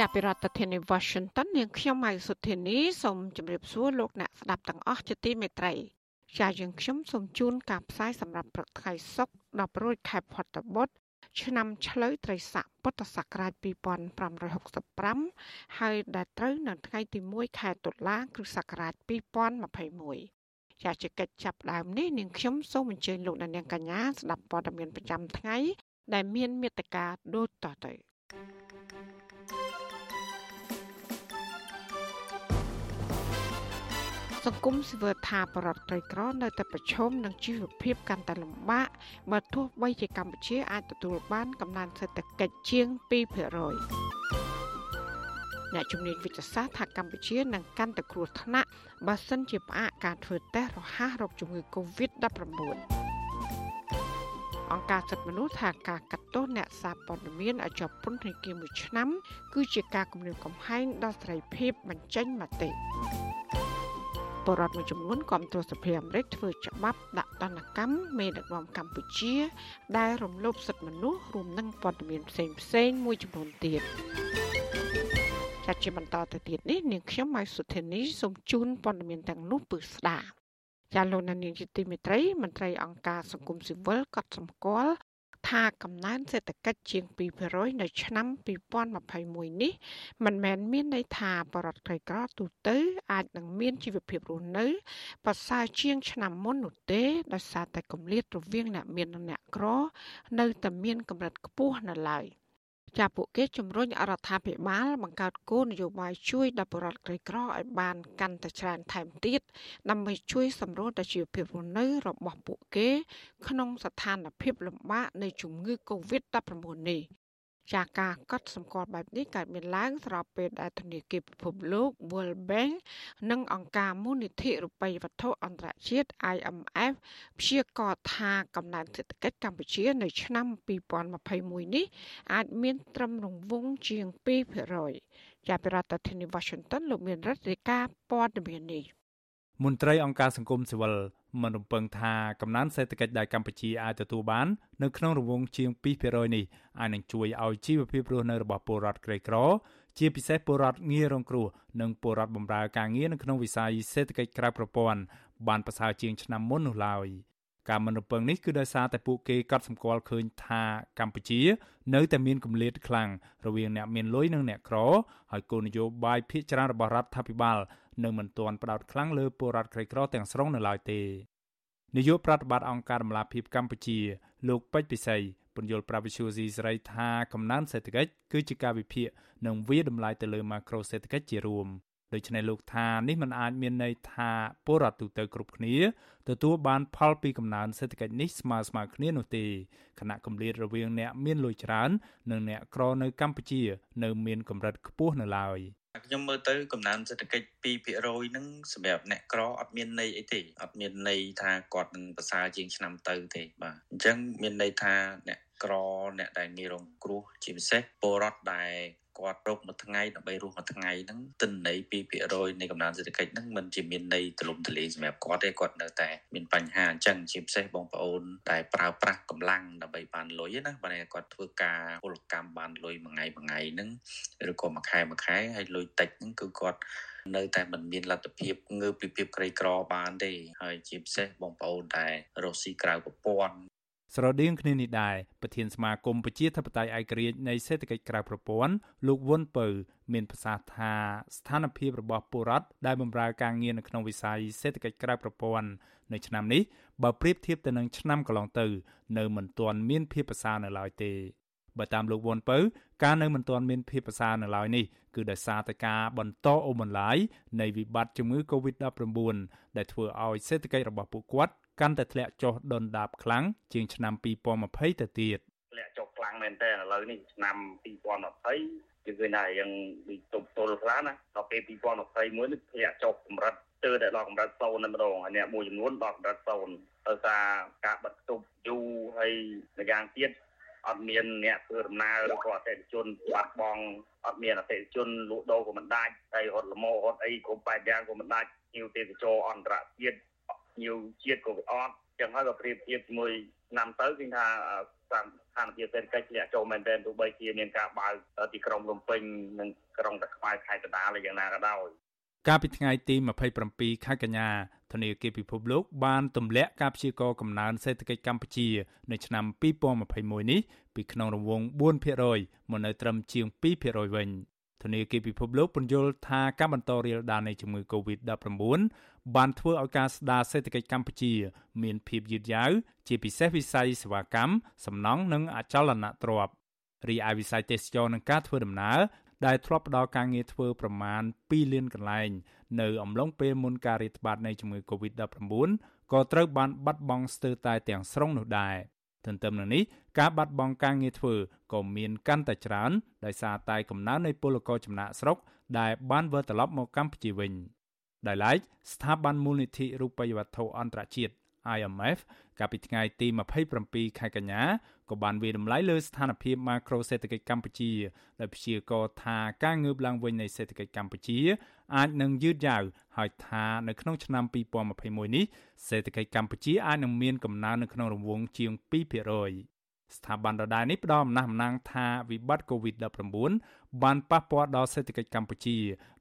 ចាប់ពីរដ្ឋធានី Washington នាងខ្ញុំម៉ៃសុធានីសូមជម្រាបសួរលោកអ្នកស្ដាប់ទាំងអស់ជាទីមេត្រីជាយើងខ្ញុំសូមជូនការផ្សាយសម្រាប់ព្រឹកថ្ងៃសុក្រ10រោចខែផុតបុត្រឆ្នាំឆ្លូវត្រីស័កពុទ្ធសករាជ2565ហើយដែលត្រូវនៅថ្ងៃទី1ខែតុលាគ្រិស្តសករាជ2021ជាជាកិច្ចចាប់ដើមនេះនាងខ្ញុំសូមអញ្ជើញលោកអ្នកនាងកញ្ញាស្ដាប់ព័ត៌មានប្រចាំថ្ងៃដែលមានមេត្តាដូចតទៅ សង្គមស៊ីវិលថាបរដ្ឋក្រីក្រនៅតែប្រឈមនឹងជីវភាពកាន់តែលំបាកបើទោះបីជាកម្ពុជាអាចទទួលបានកំណើនសេដ្ឋកិច្ចជាង2%អ្នកជំនាញវិទ្យាសាស្ត្រថាកម្ពុជានឹងកាន់តែគ្រោះថ្នាក់បើសិនជាផ្អាកការធ្វើតេស្តរហ័សរោគជំងឺ Covid-19 អង្គការសិទ្ធិមនុស្សថាការកាត់ទោសអ្នកសារព័ត៌មានឲ្យជាប់ពន្ធនាគារមួយឆ្នាំ គឺជាការគំរាមកំហែងដល់សេរីភាពបញ្ចេញមតិ បរដ្ឋមួយចំនួនគ្រប់គ្រងសភាអាមេរិកធ្វើច្បាប់ដាក់ទណ្ឌកម្មមេដឹកនាំកម្ពុជា ដែលរំលោភសិទ្ធិមនុស្សរួមនឹងព័ត៌មានផ្សេងផ្សេងមួយចំនួនទៀតចាត់ជាបន្តទៅទៀតនេះនាងខ្ញុំម៉ៃសុធានីសូមជូនព័ត៌មានទាំងនោះពឺស្ដាប់ចាលោកនាងជាទីមេត្រីមន្ត្រីអង្គការសង្គមស៊ីវិលក៏សម្គាល់ ថាកំណើនសេដ្ឋកិច្ចជាង2%នៅឆ្នាំ2021នេះមិនមែនមានន័យថាបរិបទក្រីក្រទូទៅអាចនឹងមានជីវភាពរស់នៅប្រសើរជាងឆ្នាំមុននោះទេដោយសារតែគម្លាតរវាងអ្នកមាននិងអ្នកក្រ នៅតែមានកម្រិតខ្ពស់នៅឡើយ។ ចាពួកគេជំរុញរដ្ឋាភិបាលបង្កើតគោលនយោបាយជួយដល់ប្រជារដ្ឋក្រីក្រឲ្យបានកាន់តែច្រើនថែមទៀតដើម្បីជួយសម្រួលដល់ជីវភាពរស់នៅរបស់ពួកគេ ក្នុងស្ថានភាពលំបាកនៃជំងឺ Covid-19 នេះ ចាការកត់សម្គាល់បែបនេះកើតមានឡើងស្របពេលដែលធនាគារពិភពលោក World Bank និងអង្គការមូលនិធិរូបិយវត្ថុអន្តរជាតិ IMF ព្យាករណ៍ថាកំណើនសេដ្ឋកិច្ចកម្ពុជានៅឆ្នាំ2021នេះអាចមានត្រឹមរង្វង់ជាង2%ជាប្រធានាធិបតី Washington លោកមានរដ្ឋាភិការព័ត៌មាននេះមន្ត្រីអង្គការសង្គមស៊ីវិល មិនរំពឹងថាកំណើនសេដ្ឋកិច្ចដែលកម្ពុជាអាចទទួលបាននៅក្នុងរង្វង់ជាង2%នេះអាចនឹងជួយឲ្យជីវភាពរស់នៅរបស់ពលរដ្ឋក្រីក្រ ជាពិសេសពលរដ្ឋងាយរងគ្រោះនិងពលរដ្ឋបម្រើការងារនៅក្នុងវិស័យសេដ្ឋកិច្ចក្រៅប្រព័ន្ធបានប្រសើរជាងឆ្នាំមុននោះឡើយការមិនរំពឹងនេះគឺដោយសារតែពួកគេកត់សម្គាល់ឃើញថាកម្ពុជា នៅតែមានគម្លាតខ្លាំងរវាងអ្នកមានលុយនិងអ្នកក្រ ហើយគោលនយោបាយភាគច្រើនរបស់រដ្ឋាភិបាល នៅមិនទាន់ផ្ដោតខ្លាំងលើពលរដ្ឋក្រីក្រទាំងស្រុងនៅឡើយទេនាយកប្រតិបត្តិអង្គការដំឡាភិបកម្ពុជា លោកពេជ្រពិសីពន្យល់ប្រាវិសុយស៊ីស្រីថាកំណើនសេដ្ឋកិច្ចគឺជាការវិភាគនិងវាតម្លៃទៅលើម៉ាក្រូសេដ្ឋកិច្ចជារួមដូច្នេះលោកថានេះมันអាចមានន័យថាពលរដ្ឋទូទៅគ្រប់គ្នាទទួលបានផលពីកំណើនសេដ្ឋកិច្ចនេះស្មើស្មើគ្នានោះទេខណៈគម្លាតរវាងអ្នកមានលុយច្រើន និងអ្នកក្រនៅកម្ពុជា នៅមានកម្រិតខ្ពស់នៅឡើយ ខ្ញុំមើលទៅកំណើនសេដ្ឋកិច្ច2%ហ្នឹងសម្រាប់អ្នកក្រអត់មានន័យអីទេអត់មានន័យថាគាត់នឹងប្រសើរជាងឆ្នាំទៅទេបាទអញ្ចឹងមានន័យថាអ្នកក្រអ្នកដែលងាយរងគ្រោះជាពិសេសពលរដ្ឋដែល គាត់រកមួយថ្ងៃដើម្បីរស់មួយថ្ងៃហ្នឹងទិន្នន័យ2%នៃកំណើនសេដ្ឋកិច្ចហ្នឹងមិនជាមានន័យទលំទលាយសម្រាប់គាត់ទេគាត់នៅតែមានបញ្ហាអញ្ចឹងជាពិសេសបងប្អូនដែលប្រើប្រាស់កម្លាំងដើម្បីបានលុយណាបើគាត់ធ្វើការពលកម្មបានលុយមួយថ្ងៃមួយថ្ងៃហ្នឹងឬក៏មួយខែមួយខែហើយលុយតិចហ្នឹងគឺគាត់នៅតែមិនមានលទ្ធភាពងើបពីភាពក្រីក្របានទេហើយជាពិសេសបងប្អូនដែលរស់ស៊ីក្រៅប្រព័ន្ធ ស្រដៀងគ្នានេះដែរប្រធានសមាគមប្រជាធិបតេយ្យឯករាជ្យនៃសេដ្ឋកិច្ចក្រៅប្រព័ន្ធលោកវុនពៅ មានប្រសាសន៍ថាស្ថានភាពរបស់ពលរដ្ឋដែលបម្រើការងារនៅក្នុងវិស័យសេដ្ឋកិច្ចក្រៅប្រព័ន្ធនៅឆ្នាំនេះបើប្រៀបធៀបទៅនឹងឆ្នាំកន្លងទៅ នៅមិនទាន់មានភាពប្រសើរនៅឡើយទេបើតាមលោកវុនពៅការនៅមិនទាន់មានភាពប្រសើរនៅឡើយនេះគឺដោយសារតែការបន្តអូសបន្លាយនៃវិបត្តិជំងឺ Covid-19 ដែលធ្វើឲ្យសេដ្ឋកិច្ចរបស់ពួកគាត់ កាន់តែធ្លាក់ចុះដុនដាបខ្លាំងជាងឆ្នាំ2020ទៅទៀតធ្លាក់ចុះខ្លាំងមែនទែនឥឡូវនេះឆ្នាំ2020គឺឃើញថាយ៉ាងដូចទប់ទល់ខ្លះណាដល់ពេល2021នេះធ្លាក់ចុះកម្រិតទើតែដល់កម្រិត0តែម្ដងហើយអ្នកមួយចំនួនដល់កម្រិត0ដោយសារការបិទគប់យូរហើយម្យ៉ាងទៀតអត់មានអ្នកធ្វើដំណើរឬក៏អតិថិជនបាត់បង់អត់មានអតិថិជនលក់ដូរក៏មិនដាច់ហើយរត់លម៉ោរត់អីគ្រប់បែបយ៉ាងក៏មិនដាច់ញៀវទេសចរអន្តរជាតិ ញៀវជាតិក៏វាអត់ចឹងហើយក៏ប្រៀបធៀបជាមួយឆ្នាំទៅគឺថាតាមស្ថានភាពសេដ្ឋកិច្ចធ្លាក់ចូលមែនទែនទោះបីជាមានការបើកទីក្រុងភ្នំពេញនិងក្រុងតាខ្វាយខេត្តកណ្ដាលយ៉ាងណាក៏ដោយកាលពីថ្ងៃទី27ខែកញ្ញាធនាគារពិភពលោកបានទម្លាក់ការព្យាករណ៍កំណើនសេដ្ឋកិច្ចកម្ពុជានៅឆ្នាំ2021នេះពីក្នុងរង្វង់4%មកនៅត្រឹមជាង2%វិញ ធនាគារពិភពលោកពន្យល់ថាការបន្តរាលដាលនៃជំងឺ Covid-19 បានធ្វើឲ្យការស្ដារសេដ្ឋកិច្ចកម្ពុជា មានភាពយឺតយ៉ាវជាពិសេសវិស័យសេវាកម្មសំណង់និងអចលនទ្រព្យរីឯវិស័យទេសចរនិងការធ្វើដំណើរដែលធ្លាប់ផ្ដល់ការងារធ្វើប្រមាណ2លានកន្លែង នៅអំឡុងពេលមុនការរាតត្បាតនៃជំងឺ Covid-19 ក៏ត្រូវបានបាត់បង់ស្ទើរតែទាំងស្រុងនោះដែរ ទន្ទឹមនឹងនេះការបាត់បង់ការងារធ្វើក៏មានកាន់តែច្រើនដោយសារតែកំណើននៃពលករចំណាក់ស្រុកដែលបានវិលត្រឡប់មកកម្ពុជាវិញដោយឡែកស្ថាប័នមូលនិធិរូបិយវត្ថុអន្តរជាតិ IMF កាលពីថ្ងៃទី27ខែកញ្ញាក៏បានវាតម្លៃលើស្ថានភាពម៉ាក្រូសេដ្ឋកិច្ចកម្ពុជាដោយព្យាករណ៍ថាការងើបឡើងវិញនៃសេដ្ឋកិច្ចកម្ពុជា អាចនឹងយឺតយ៉ាវហើយថានៅក្នុងឆ្នាំ2021នេះសេដ្ឋកិច្ចកម្ពុជាអាចនឹងមានកំណើននៅក្នុងរង្វង់ជាង2% ស្ថាប័នដដែលនេះផ្ដល់អំណះអំណាងថាវិបត្តិ COVID-19 បានប៉ះពាល់ដល់សេដ្ឋកិច្ចកម្ពុជា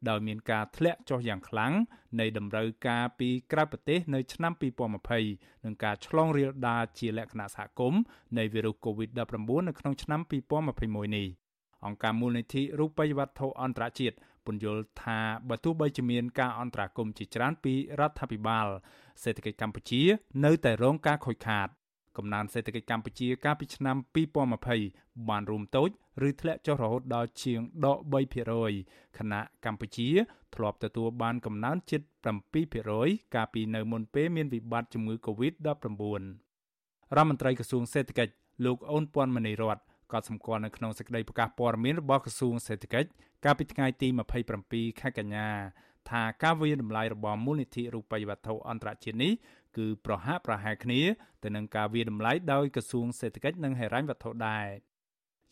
ដោយមានការធ្លាក់ចុះយ៉ាងខ្លាំងនៃតម្រូវការពីក្រៅប្រទេសនៅឆ្នាំ2020និងការឆ្លងរាលដាលជាលក្ខណៈសហគមន៍នៃវីរុស COVID-19 នៅក្នុងឆ្នាំ2021នេះអង្គការមូលនិធិរូបិយវត្ថុអន្តរជាតិពន្យល់ថាបើទោះបីជាមានការអន្តរាគមន៍ជាច្រើនពីរដ្ឋាភិបាលសេដ្ឋកិច្ចកម្ពុជា នៅតែរងការខូចខាត កំណើនសេដ្ឋកិច្ចកម្ពុជាកាលពីឆ្នាំ2020បានរួមតូចឬធ្លាក់ចុះរហូតដល់ជាងដក3%ខណៈកម្ពុជាធ្លាប់ទទួលបានកំណើនជិត7%កាលពីនៅមុនពេលមានវិបត្តិជំងឺ Covid-19 រដ្ឋមន្ត្រីក្រសួងសេដ្ឋកិច្ចលោកអូនពាន់មនីរតក៏សម្គាល់នៅក្នុងសេចក្តីប្រកាសព័ត៌មានរបស់ក្រសួងសេដ្ឋកិច្ចកាលពីថ្ងៃទី27ខែកញ្ញាថាការវិយតម្លៃរបស់មូលនិធិរូបិយវត្ថុអន្តរជាតិនេះ គឺប្រហាក់ប្រហែលគ្នាទៅនឹងការវាតម្លៃដោយក្រសួងសេដ្ឋកិច្ចនិងហិរញ្ញវត្ថុដែរ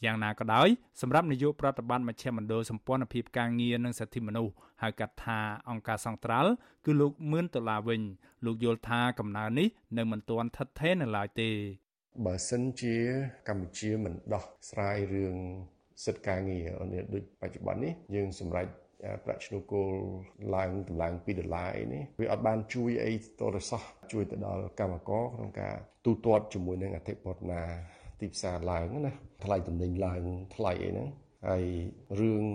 យ៉ាងណាក៏ដោយសម្រាប់នាយកប្រតិបត្តិមជ្ឈមណ្ឌលសម្ព័ន្ធភាពការងារនិងសិទ្ធិមនុស្សហៅកាត់ថាអង្គការសង្ត្រាល់គឺលោកមឿនដុល្លារវិញលោកយល់ថាកំណើននេះនៅមិនទាន់ថិតថេរនៅឡើយទេបើសិនជាកម្ពុជាមិនដោះស្រាយរឿងសិទ្ធិការងារដូចបច្ចុប្បន្ននេះយើងសម្រេច ប្រាក់ឈ្នួលគោលឡើងតម្លើង2ដុល្លារអីនេះវាអត់បានជួយអីតរសោះជួយទៅដល់កម្មករក្នុងការទូទាត់ជាមួយនឹងអធិបតេយ្យទីផ្សារឡើងណាថ្លៃតំណែងឡើងថ្លៃអីហ្នឹងហើយរឿង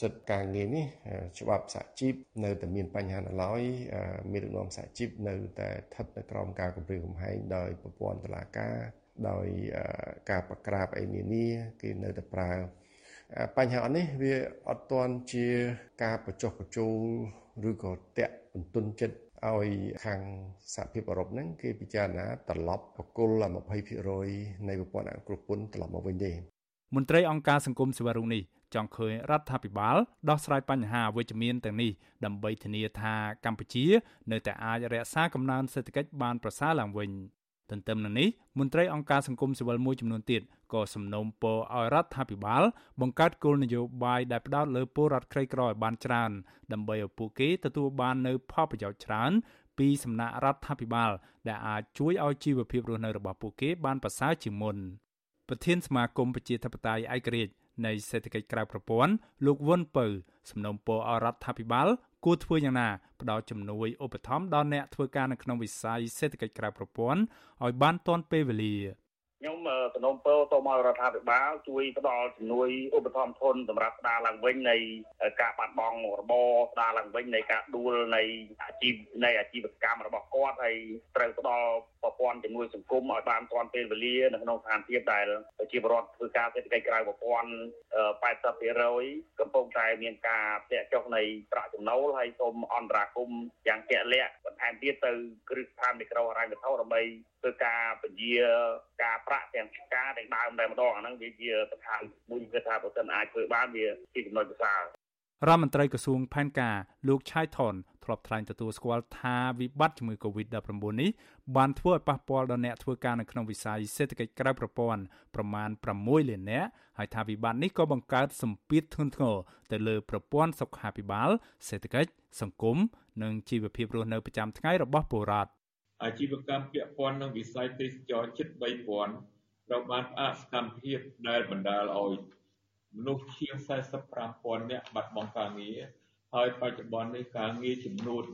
សិទ្ធិការងារនេះច្បាប់សហជីពនៅតែមានបញ្ហានៅឡើយមានដឹកនាំសហជីពនៅតែស្ថិតនៅក្រោមការគម្រាមកំហែងដោយប្រព័ន្ធតុលាការដោយការប្រក្រាបអីនានាគេនៅតែប្រើ បញ្ហាអត់នេះវាអត់ទាន់ជាការបញ្ចុះបញ្ចូលឬក៏តាក់បន្ទន់ចិត្តឲ្យខាងសហភាពអឺរ៉ុបហ្នឹងគេពិចារណាត្រឡប់បកគល20%នៃប្រព័ន្ធអនុគ្រោះពន្ធត្រឡប់មកវិញទេមន្ត្រីអង្គការសង្គមស៊ីវិលរុងនេះចង់ឃើញរដ្ឋាភិបាលដោះស្រាយបញ្ហាវិជ្ជមានទាំងនេះដើម្បីធានាថាកម្ពុជា នៅតែអាចរក្សាកំណើនសេដ្ឋកិច្ចបានប្រសើរឡើងវិញទន្ទឹមនឹងនេះមន្ត្រីអង្គការសង្គមស៊ីវិលមួយចំនួនទៀត ក៏សំណូមពរឲ្យរដ្ឋាភិបាល បង្កើតគោលនយោបាយដែលផ្ដោតលើពលរដ្ឋក្រីក្រឲ្យបានច្រើនដើម្បីឲ្យពួកគេទទួលបាននូវផលប្រយោជន៍ច្រើន ពីសំណាក់រដ្ឋាភិបាល ដែលអាចជួយឲ្យជីវភាពរស់នៅរបស់ពួកគេបានប្រសើរជាងមុនប្រធានសមាគមប្រជាធិបតេយ្យឯករាជ្យនៃសេដ្ឋកិច្ចក្រៅប្រព័ន្ធលោកវុនពៅសំណូមពរឲ្យរដ្ឋាភិបាលគួរធ្វើយ៉ាងណាផ្ដល់ជំនួយឧបត្ថម្ភដល់អ្នកធ្វើការនៅក្នុងវិស័យសេដ្ឋកិច្ចក្រៅប្រព័ន្ធឲ្យបានទាន់ពេលវេលា ខ្ញុំសំណូមពរទៅមករដ្ឋាភិបាលជួយផ្ដល់ជំនួយឧបត្ថម្ភធនសម្រាប់ស្ដារឡើងវិញនៃការបាត់បង់របរស្ដារឡើងវិញនៃការដួលនៃអាជីពនៃអាជីវកម្មរបស់គាត់ហើយត្រូវផ្ដល់ប្រព័ន្ធជំនួយសង្គមឲ្យបានទាន់ពេលវេលានៅក្នុងស្ថានភាពដែលប្រជាពលរដ្ឋធ្វើការសេដ្ឋកិច្ចក្រៅប្រព័ន្ធ80%កំពុងតែមានការធ្លាក់ចុះនៃប្រាក់ចំណូលហើយសូមអន្តរាគមយ៉ាងជាក់លាក់បន្ថែមទៀតទៅគ្រឹះស្ថានមីក្រូហិរញ្ញវត្ថុដើម្បីធ្វើការពជាការប្រាក់ទាំងការទាំងដើមតែម្ដងអាហ្នឹងវាជាបន្ថែមមួយគឺថាបើសិនអាចធ្វើបានវាជាចំណុចពិសារដ្ឋមន្ត្រីក្រសួងផែនការលោកឆៃថនធ្លាប់ថ្លែងទទួលស្គាល់ថាវិបត្តិជំងឺ Covid-19 នេះបានធ្វើឲ្យប៉ះពាល់ដល់អ្នកធ្វើការនៅក្នុងវិស័យសេដ្ឋកិច្ចក្រៅប្រព័ន្ធប្រមាណ6លាននាក់ហើយថាវិបត្តិនេះក៏បង្កើតសម្ពាធធ្ងន់ធ្ងរទៅលើប្រព័ន្ធសុខាភិបាលសេដ្ឋកិច្ចសង្គមនិងជីវភាពរស់នៅប្រចាំថ្ងៃរបស់ពលរដ្ឋ អាជីវកម្មពាក់ព័ន្ធនឹងវិស័យទេសចរជិត3000ត្រូវបានផ្អាកសកម្មភាពដែលបណ្ដាលឲ្យមនុស្សជាង45,000នាក់បាត់បង់ការងារហើយបច្ចុប្បន្ននេះការងារចំនួន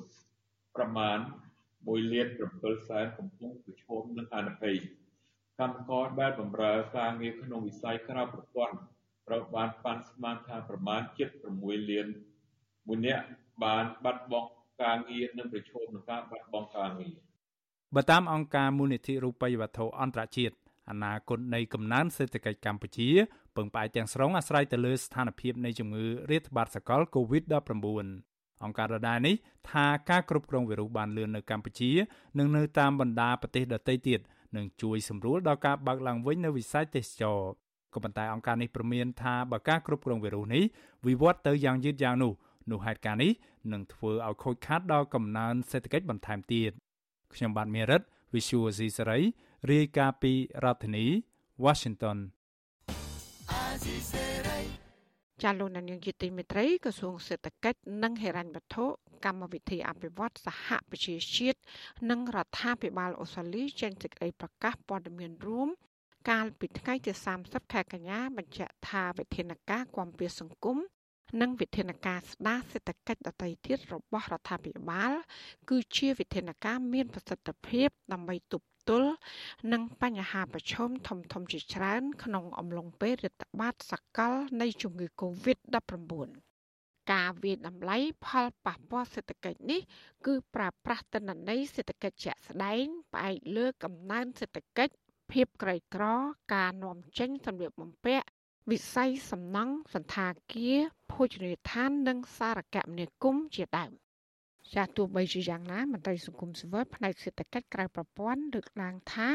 ប្រមាណ1លាន7សែនកំពុងប្រឈមនឹងហានិភ័យកម្មករដែលបម្រើការងារក្នុងវិស័យក្រៅប្រព័ន្ធត្រូវបានប៉ាន់ស្មានថាប្រមាណ76លានមួយនាក់បានបាត់បង់ការងារនិងប្រឈមនឹងការបាត់បង់ការងារ បើតាមអង្គការមូលនិធិរូបិយវត្ថុអន្តរជាតិអនាគតនៃកំណើនសេដ្ឋកិច្ចកម្ពុជាពឹងផ្អែកទាំងស្រុងអាស្រ័យទៅលើស្ថានភាពនៃជំងឺរាតត្បាតសកល COVID-19 អង្គការដដែលនេះថាការគ្រប់គ្រងវីរុសបានលឿននៅកម្ពុជានិងនៅតាមបណ្ដាប្រទេសដទៃទៀតនឹងជួយសម្រួលដល់ការបើកឡើងវិញនៅវិស័យទេសចរក៏ប៉ុន្តែអង្គការនេះព្រមានថាបើការគ្រប់គ្រងវីរុសនេះវិវត្តទៅយ៉ាងយឺតយ៉ាវនោះនោះហេតុការណ៍នេះនឹងធ្វើឲ្យខូចខាតដល់កំណើនសេដ្ឋកិច្ចបន្ថែមទៀត ខ្ញុំបាទមេរិត Visual C សេរីរាយការណ៍ពីរដ្ឋធានី Washington ចាលោកនាយកទីមេត្រីក្រសួងសេដ្ឋកិច្ចនិងហិរញ្ញវត្ថុកម្មវិធីអភិវឌ្ឍសហប្រជាជាតិនិងរដ្ឋាភិបាលអូស្ត្រាលីចេញសេចក្តីប្រកាសព័ត៌មានរួមកាលពីថ្ងៃទី30ខែកញ្ញាបញ្ជាក់ថាវិធានការគាំពារសង្គម និងវិធានការស្ដារសេដ្ឋកិច្ចដទៃទៀតរបស់រដ្ឋាភិបាល គឺជាវិធានការមានប្រសិទ្ធភាព ដើម្បីទប់ទល់នឹងបញ្ហាប្រឈមធំធំជាច្រើន ក្នុងអំឡុងពេលរដ្ឋបាលសកលនៃជំងឺ Covid-19 ការវិតម្លៃផលប៉ះពាល់សេដ្ឋកិច្ចនេះ គឺប្រើប្រាស់ទិន្នន័យសេដ្ឋកិច្ចជាក់ស្ដែងផ្អែកលើកំណើនសេដ្ឋកិច្ចភាពក្រីក្រ ការនាំចេញសម្លៀកបំពាក់ វិស័យសំណង់សន្តាគារភោជនីយដ្ឋាន និងសារគមនាគមន៍ជាដើមចាស់ទោះបីជាយ៉ាងណាមន្ត្រីសង្គមស៊ីវិលផ្នែកសេដ្ឋកិច្ចក្រៅប្រព័ន្ធលើកឡើងថា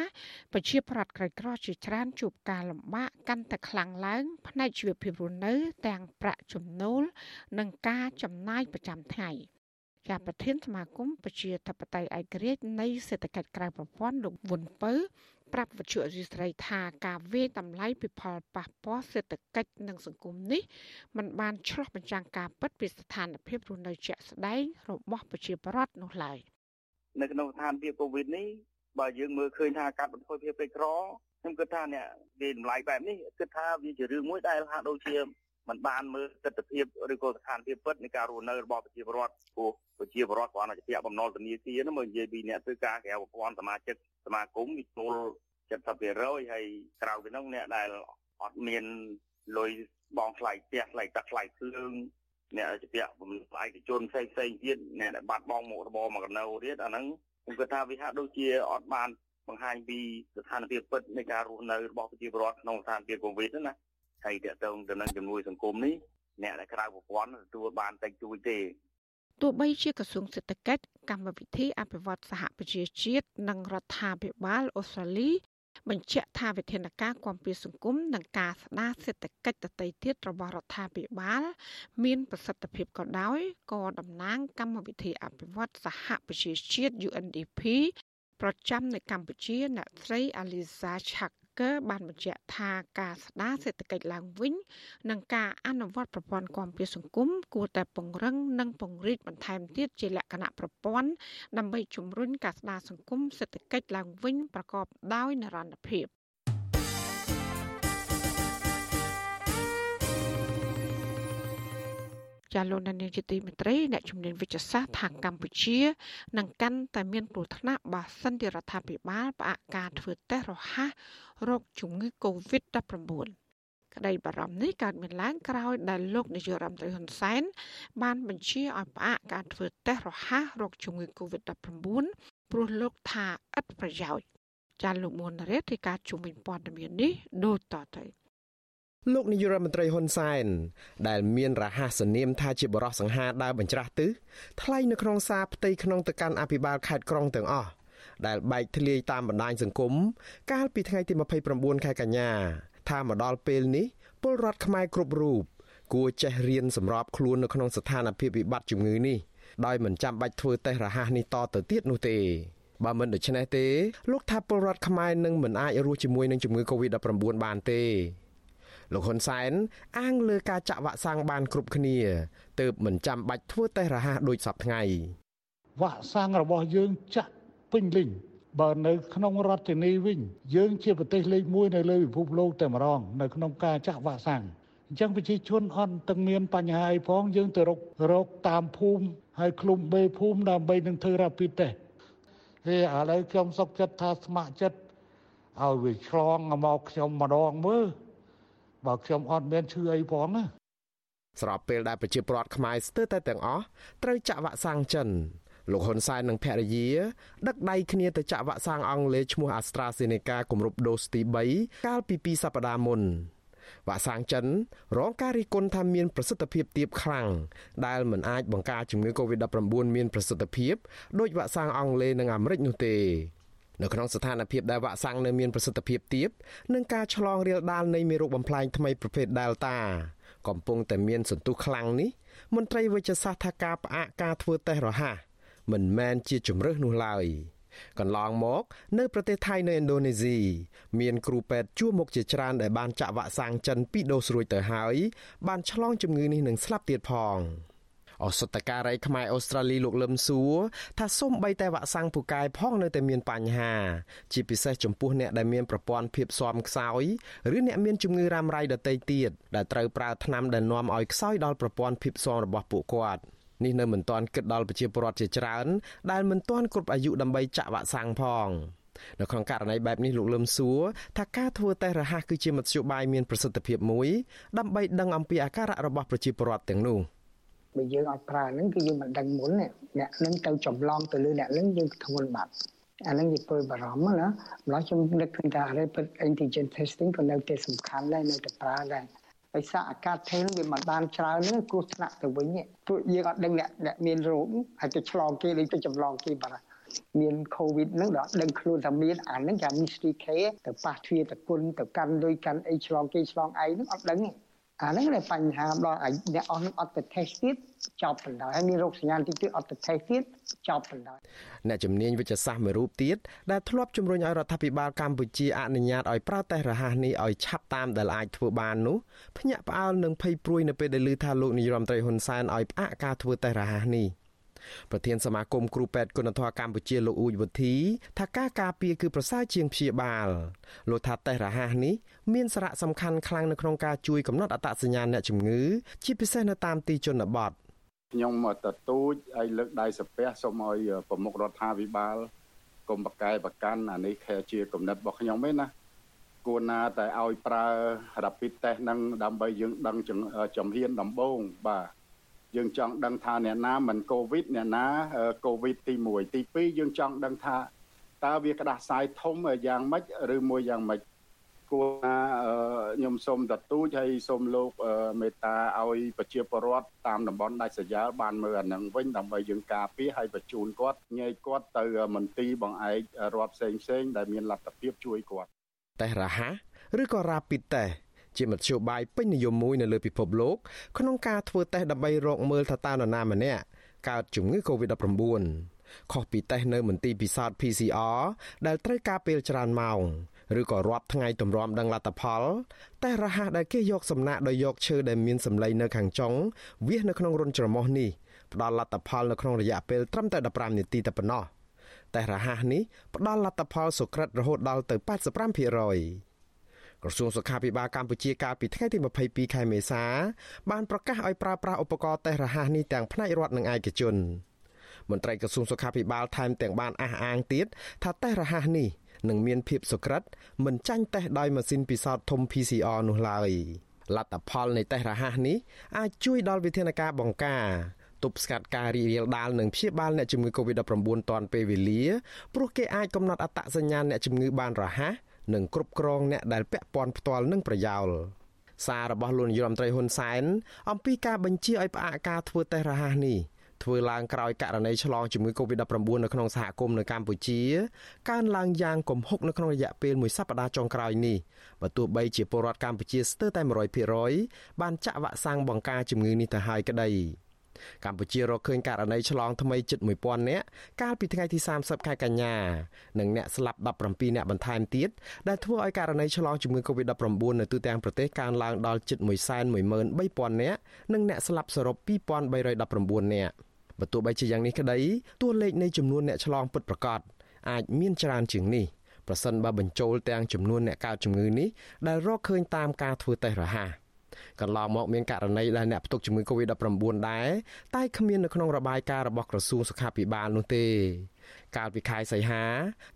ប្រជាប្រដ្ឋក្រីក្រជាច្រើនជួបការលំបាកកាន់តែខ្លាំងឡើង ផ្នែកជីវភាពរស់នៅ ទាំងប្រាក់ចំណូល និងការចំណាយប្រចាំថ្ងៃជាប្រធានសមាគមប្រជាធិបតេយ្យឯករាជ្យនៃសេដ្ឋកិច្ចក្រៅប្រព័ន្ធលោកវុនពៅ ប្រាប់វិទ្យុអេស៊ីស្រីថាការវាយតម្លៃពីផលប៉ះពាល់សេដ្ឋកិច្ចនិងសង្គមនេះมันបានឆ្លុះបញ្ចាំងការពិតពីស្ថានភាពរស់នៅជាក់ស្ដែងរបស់ប្រជាពលរដ្ឋនោះឡើយនៅក្នុងស្ថានភាពកូវីដនេះបើយើងមើលឃើញថាកាត់បន្ថយភាពក្រីក្រខ្ញុំគិតថាអ្នកវាតម្លៃបែបនេះគិតថាវាជារឿងមួយដែលហាក់ដូចជា มันបានមើលទស្សនវិជ្ជាឬក៏ស្ថានភាពពិតនៃការរស់នៅរបស់ប្រជាពលរដ្ឋព្រោះប្រជាពលរដ្ឋគ្រាន់តែជាបំណុលធនាគារនោះមកនិយាយពីអ្នកធ្វើការក្រៅប្រព័ន្ធសមាជិកសមាគមវាចូល70%ហើយក្រៅពីនោះអ្នកដែលអត់មានលុយបងថ្លៃផ្ទះថ្លៃទឹកថ្លៃភ្លើងអ្នកជាពាក់បំណុលឯកជនផ្សេងផ្សេងទៀតអ្នកដែលបាត់បង់មុខរបរមកកណៅទៀតអាហ្នឹងខ្ញុំគិតថាវាហាក់ដូចជាអត់បានបង្ហាញពីស្ថានភាពពិតនៃការរស់នៅរបស់ប្រជាពលរដ្ឋក្នុងស្ថានភាពកូវីដណា ហើយតកតងទៅនឹងជំនួយសង្គមនេះអ្នកដែលក្រៅប្រព័ន្ធទទួលបានតិចតួចទេទោះបីជាក្រសួងសេដ្ឋកិច្ចកម្មវិធីអភិវឌ្ឍសហប្រជាជាតិនិងរដ្ឋាភិបាលអូស្ត្រាលី បញ្ជាក់ថាវិធានការគាំពារសង្គមនិងការស្ដារសេដ្ឋកិច្ចដទៃទៀតរបស់រដ្ឋាភិបាល មានប្រសិទ្ធភាពក៏ដោយក៏តំណាងកម្មវិធីអភិវឌ្ឍសហប្រជាជាតិ UNDP ប្រចាំនៅកម្ពុជាអ្នកស្រី Aliza Chak កើបានបញ្ជាក់ថាការស្ដារសេដ្ឋកិច្ចឡើងវិញ និងការអនុវត្តប្រព័ន្ធគាំពារសង្គមគួរតែពង្រឹងនិងពង្រីកបន្ថែមទៀតជាលក្ខណៈប្រព័ន្ធដើម្បីជំរុញការស្ដារសង្គមសេដ្ឋកិច្ចឡើងវិញប្រកបដោយនិរន្តរភាព ចាលោកនានីជាទីមេត្រីអ្នកជំនាញវិទ្យាសាស្ត្រថាកម្ពុជានឹងកាន់តែមានគ្រោះថ្នាក់បើសិនជារដ្ឋាភិបាលផ្អាកការធ្វើតេស្តរហ័សរោគជំងឺ Covid-19 ក្តីបារម្ភនេះកើតមានឡើងក្រោយដែលលោកនាយករដ្ឋមន្ត្រីហ៊ុនសែនបានបញ្ជាឲ្យផ្អាកការធ្វើតេស្តរហ័សរោគជំងឺ Covid-19 ព្រោះលោកថាឥតប្រយោជន៍ចាលោកមុនរ៉េតទីការជំវិញព័ត៌មាននេះដូចតទៅ លោកនាយរដ្ឋមន្ត្រីហ៊ុនសែនដែលមានរហ័សនាមថាជាបរិសសង្ហាដើរបញ្ច្រាស់ទិសថ្លែងនៅក្នុងសារផ្ទៃក្នុងទៅកាន់អភិបាលខេត្តក្រុងទាំងអស់ដែលបែកធ្លាយតាមបណ្ដាញសង្គមកាលពីថ្ងៃទី29ខែកញ្ញា ថាមកដល់ពេលនេះពលរដ្ឋខ្មែរគ្រប់រូបគួរចេះរៀនសម្របខ្លួននៅក្នុងស្ថានភាពវិបត្តិជំងឺនេះដោយមិនចាំបាច់ធ្វើតេស្តរហ័សនេះតទៅទៀតនោះទេបើមិនដូច្នេះទេលោកថាពលរដ្ឋខ្មែរនឹងមិនអាចរស់ជាមួយនឹងជំងឺ Covid-19 បានទេ លោកហ៊ុនសែនអាងលើការចាក់វ៉ាក់សាំងបានគ្រប់គ្នាទើបមិនចាំបាច់ធ្វើតេស្តរហ័សដូចសពថ្ងៃវ៉ាក់សាំងរបស់យើងចាក់ពេញលេញបើនៅក្នុងរដ្ឋធានីវិញយើងជាប្រទេសលេខ1នៅលើពិភពលោកតែម្ដងនៅក្នុងការចាក់វ៉ាក់សាំងអញ្ចឹងប្រជាជនអត់ទាំងមានបញ្ហាអីផងយើងទៅរករកតាមភូមិហើយឃ្លុំបេភូមិដើម្បីនឹងធ្វើរ៉ាពីតេស្តហើយឥឡូវខ្ញុំសុកចិត្តថាស្ម័គ្រចិត្តឲ្យវាឆ្លងមកខ្ញុំម្ដងមើល បើខ្ញុំអត់មានឈឺអីផងណាស្របពេលដែលប្រជាពលរដ្ឋខ្មែរស្ទើរតែទាំងអស់ត្រូវចាក់វ៉ាក់សាំងចិនលោកហ៊ុនសែននិងភរិយា ដឹកដៃគ្នាទៅចាក់វ៉ាក់សាំងអង់គ្លេសឈ្មោះ AstraZeneca គម្រប់ដូសទី3កាលពី2សប្តាហ៍មុនវ៉ាក់សាំងចិន រងការរិះគន់ថាមានប្រសិទ្ធភាពទាបខ្លាំងដែលមិនអាចបង្ការជំងឺ Covid-19 មានប្រសិទ្ធភាពដោយវ៉ាក់សាំងអង់គ្លេសនិងអាមេរិកនោះទេ នៅក្នុងស្ថានភាពដែលវ៉ាក់សាំងនៅមានប្រសិទ្ធភាពទាបនិងការឆ្លងរាលដាលនៃមេរោគបំផ្លាញថ្មីប្រភេទ Delta កំពុងតែមានសន្ទុះខ្លាំងនេះមន្ត្រីវិទ្យាសាស្ត្រថាការផ្អាកការធ្វើតេស្តរហ័សមិនមែនជាជំរើសនោះឡើយកន្លងមក នៅប្រទេសថៃនៅឥណ្ឌូនេស៊ីមានគ្រូពេទ្យជួមុខជាច្រើនដែលបានចាក់វ៉ាក់សាំងចិន2ដូសរួចទៅហើយបានឆ្លងជំងឺនេះនឹងស្លាប់ទៀតផង អសតការីខ្មែរអូស្ត្រាលីលោកលឹមសួរថាសូម្បីតែវ៉ាក់សាំងពូកែផងនៅតែមានបញ្ហា ជាពិសេសចំពោះអ្នកដែលមានប្រព័ន្ធភាពស៊ាំខ្សោយឬអ្នកមានជំងឺរ៉ាំរ៉ៃដទៃទៀតដែលត្រូវប្រើថ្នាំដែលនាំឲ្យខ្សោយដល់ប្រព័ន្ធភាពស៊ាំរបស់ពួកគាត់នេះនៅមិនទាន់គិតដល់ប្រជាពលរដ្ឋជាច្រើន ដែលមិនទាន់គ្រប់អាយុដើម្បីចាក់វ៉ាក់សាំងផងនៅក្នុងករណីបែបនេះលោកលឹមសួរថាការធ្វើតេស្តរហ័សគឺជាមធ្យោបាយមានប្រសិទ្ធភាពមួយដើម្បីដឹងអំពីអាការៈរបស់ប្រជាពលរដ្ឋទាំងនោះ បើយើងអត់ប្រើហ្នឹងគឺយើងមិនដឹងមុនអ្នកនឹងទៅចម្លងទៅលើអ្នកនឹងយើងធ្ងន់បាត់អានឹងជាពលបារម្ភណាម្ល៉េះខ្ញុំនឹកឃើញថា rapid antigen testing ក៏នៅតែសំខាន់ដែរនៅតែប្រើដែរដោយសារអាកាសធាតុវាមិនបានច្រើនហ្នឹងគ្រោះថ្នាក់ទៅវិញពួកយើងអត់ដឹងអ្នកអ្នកមានរោគហើយទៅឆ្លងគេឬទៅចម្លងគេបាទមាន covid ហ្នឹងដល់ដឹងខ្លួនថាមានអាហ្នឹងគេ mystery case ទៅប៉ះទ្វារតគុណទៅកាន់លុយកាន់អីឆ្លងគេឆ្លងឯងហ្នឹងអត់ដឹងទេ អាហ្នឹងដែលបញ្ហាដល់អ្នកអស់នឹងអត់ទៅ test ទៀតចប់បណ្ដោយហើយមានរោគសញ្ញាតិចទៀតអត់ទៅ test ទៀតចប់បណ្ដោយអ្នកជំនាញវិទ្យាសាស្ត្រមួយរូបទៀតដែលធ្លាប់ជំរុញឲ្យរដ្ឋាភិបាលកម្ពុជាអនុញ្ញាតឲ្យប្រើតេស្តរហ័សនេះឲ្យឆាប់តាមដែលអាចធ្វើបាននោះភ្ញាក់ផ្អើលនឹងភ័យព្រួយនៅពេលដែលឮថាលោកនាយរដ្ឋមន្ត្រីហ៊ុនសែនឲ្យផ្អាកការធ្វើតេស្តរហ័សនេះ ប្រធានសមាគមគ្រូពេទ្យគុណធម៌កម្ពុជាលោកអ៊ូចវុធីថាការការពារគឺប្រសើរជាងព្យាបាលលោកថាតេស្តរហ័សនេះមានសារៈសំខាន់ខ្លាំងនៅក្នុងការជួយកំណត់អត្តសញ្ញាណអ្នកជំងឺ ជាពិសេសនៅតាមទីជនបទខ្ញុំទទូចឲ្យលើកដៃសាពះសូមឲ្យប្រមុខរដ្ឋាភិបាលកុំបកកែប្រកាន់អានេះជាគំនិតរបស់ខ្ញុំឯណាគួរណាតែឲ្យប្រើ rapid test ហ្នឹងដើម្បីយើងដឹងចំហៀនដំបូងបាទ យើងចង់ដឹងថាអ្នកណាមិនកូវីដអ្នកណាកូវីដទី1ទី2យើងចង់ដឹងថាតើវាក្តាស់សាយធំយ៉ាងម៉េចឬមួយយ៉ាងម៉េចគួរណាខ្ញុំសូមទទូចហើយសូមលោកមេត្តាឲ្យប្រជាពលរដ្ឋតាមតំបន់ដាច់ស្រយាលបានមើលអានឹងវិញដើម្បីយើងការពារហើយបញ្ជូនគាត់ញែកគាត់ទៅមន្ទីរបង្អែករដ្ឋផ្សេងផ្សេងដែលមានលទ្ធភាពជួយគាត់តេស្តរហ័សឬក៏ Rapid Test ជាមធ្យោបាយពេញនិយមមួយនៅលើពិភពលោកក្នុងការធ្វើតេស្តដើម្បីរកមើលថាតើនរណាម្នាក់កើតជំងឺ Covid-19 ខុសពីតេស្តនៅមន្ទីរពិសោធន៍ PCR ដែលត្រូវការពេលច្រើនម៉ោងឬក៏រាប់ថ្ងៃទម្រាំដឹងលទ្ធផលតែរហ័សដែលគេយកសំណាក់ដោយយកឈើដែលមានសម្លេងនៅខាងចុងវាសនៅក្នុងរុនច្រមុះនេះផ្ដល់លទ្ធផលនៅក្នុងរយៈពេលត្រឹមតែ15នាទីតែប៉ុណ្ណោះតែរហ័សនេះផ្ដល់លទ្ធផលសុក្រិតរហូតដល់ទៅ85% ក្រសួងសុខាភិបាលកម្ពុជាកាលពីថ្ងៃទី22ខែមេសាបានប្រកាសឲ្យប្រើប្រាស់ឧបករណ៍តេស្តរហ័សនេះទាំងផ្នែករដ្ឋនិងឯកជនមន្ត្រីក្រសួងសុខាភិបាលថែមទាំងបានអះអាងទៀតថាតេស្តរហ័សនេះនឹងមានភាពសុក្រិតមិនចាញ់តេស្តដោយម៉ាស៊ីនពិសោធន៍ធំ PCR នោះឡើយលទ្ធផលនៃតេស្តរហ័សនេះអាចជួយដល់វិធានការបង្ការទប់ស្កាត់ការរីករាលដាលនិងព្យាបាលអ្នកជំងឺ Covid-19 ទាន់ពេលវេលាព្រោះគេអាចកំណត់អត្តសញ្ញាណអ្នកជំងឺបានរហ័ស និងគ្រប់គ្រងអ្នកដែលពាក់ព័ន្ធផ្ទាល់នឹងប្រយោលសាររបស់លោកនាយរដ្ឋមន្ត្រីហ៊ុនសែនអំពីការបញ្ជាឲ្យផ្អាកការធ្វើតេស្តរហ័សនេះធ្វើឡើងក្រោយករណីឆ្លងជំងឺ Covid-19 នៅក្នុងសហគមន៍នៅកម្ពុជាកើនឡើងយ៉ាងគំហុកនៅក្នុងរយៈពេលមួយសប្តាហ៍ចុងក្រោយនេះបើទោះបីជាពលរដ្ឋកម្ពុជាស្ទើរតែ100%បានចាក់វ៉ាក់សាំងបង្ការជំងឺនេះទៅហើយក្តី កម្ពុជារកឃើញករណីឆ្លងថ្មីជិត1000នាក់កាលពីថ្ងៃទី30ខែកញ្ញានិងអ្នកស្លាប់17នាក់បន្ថែមទៀតដែលធ្វើឲ្យករណីឆ្លងជំងឺ Covid-19 នៅទូទាំងប្រទេសកើនឡើងដល់ជិត113,000នាក់និងអ្នកស្លាប់សរុប2319នាក់បើទោះបីជាយ៉ាងនេះក្តីតួលេខនៃចំនួនអ្នកឆ្លងពិតប្រាកដអាចមានច្រើនជាងនេះប្រសិនបើបញ្ចូលទាំងចំនួនអ្នកកើតជំងឺនេះដែលរកឃើញតាមការធ្វើតេស្តរហ័ស កន្លងមកមានករណីដែលអ្នកផ្ទុកជំងឺ Covid-19 ដែរតែគ្មាននៅក្នុងរបាយការណ៍របស់ក្រសួងសុខាភិបាលនោះទេកាលពីខែសីហា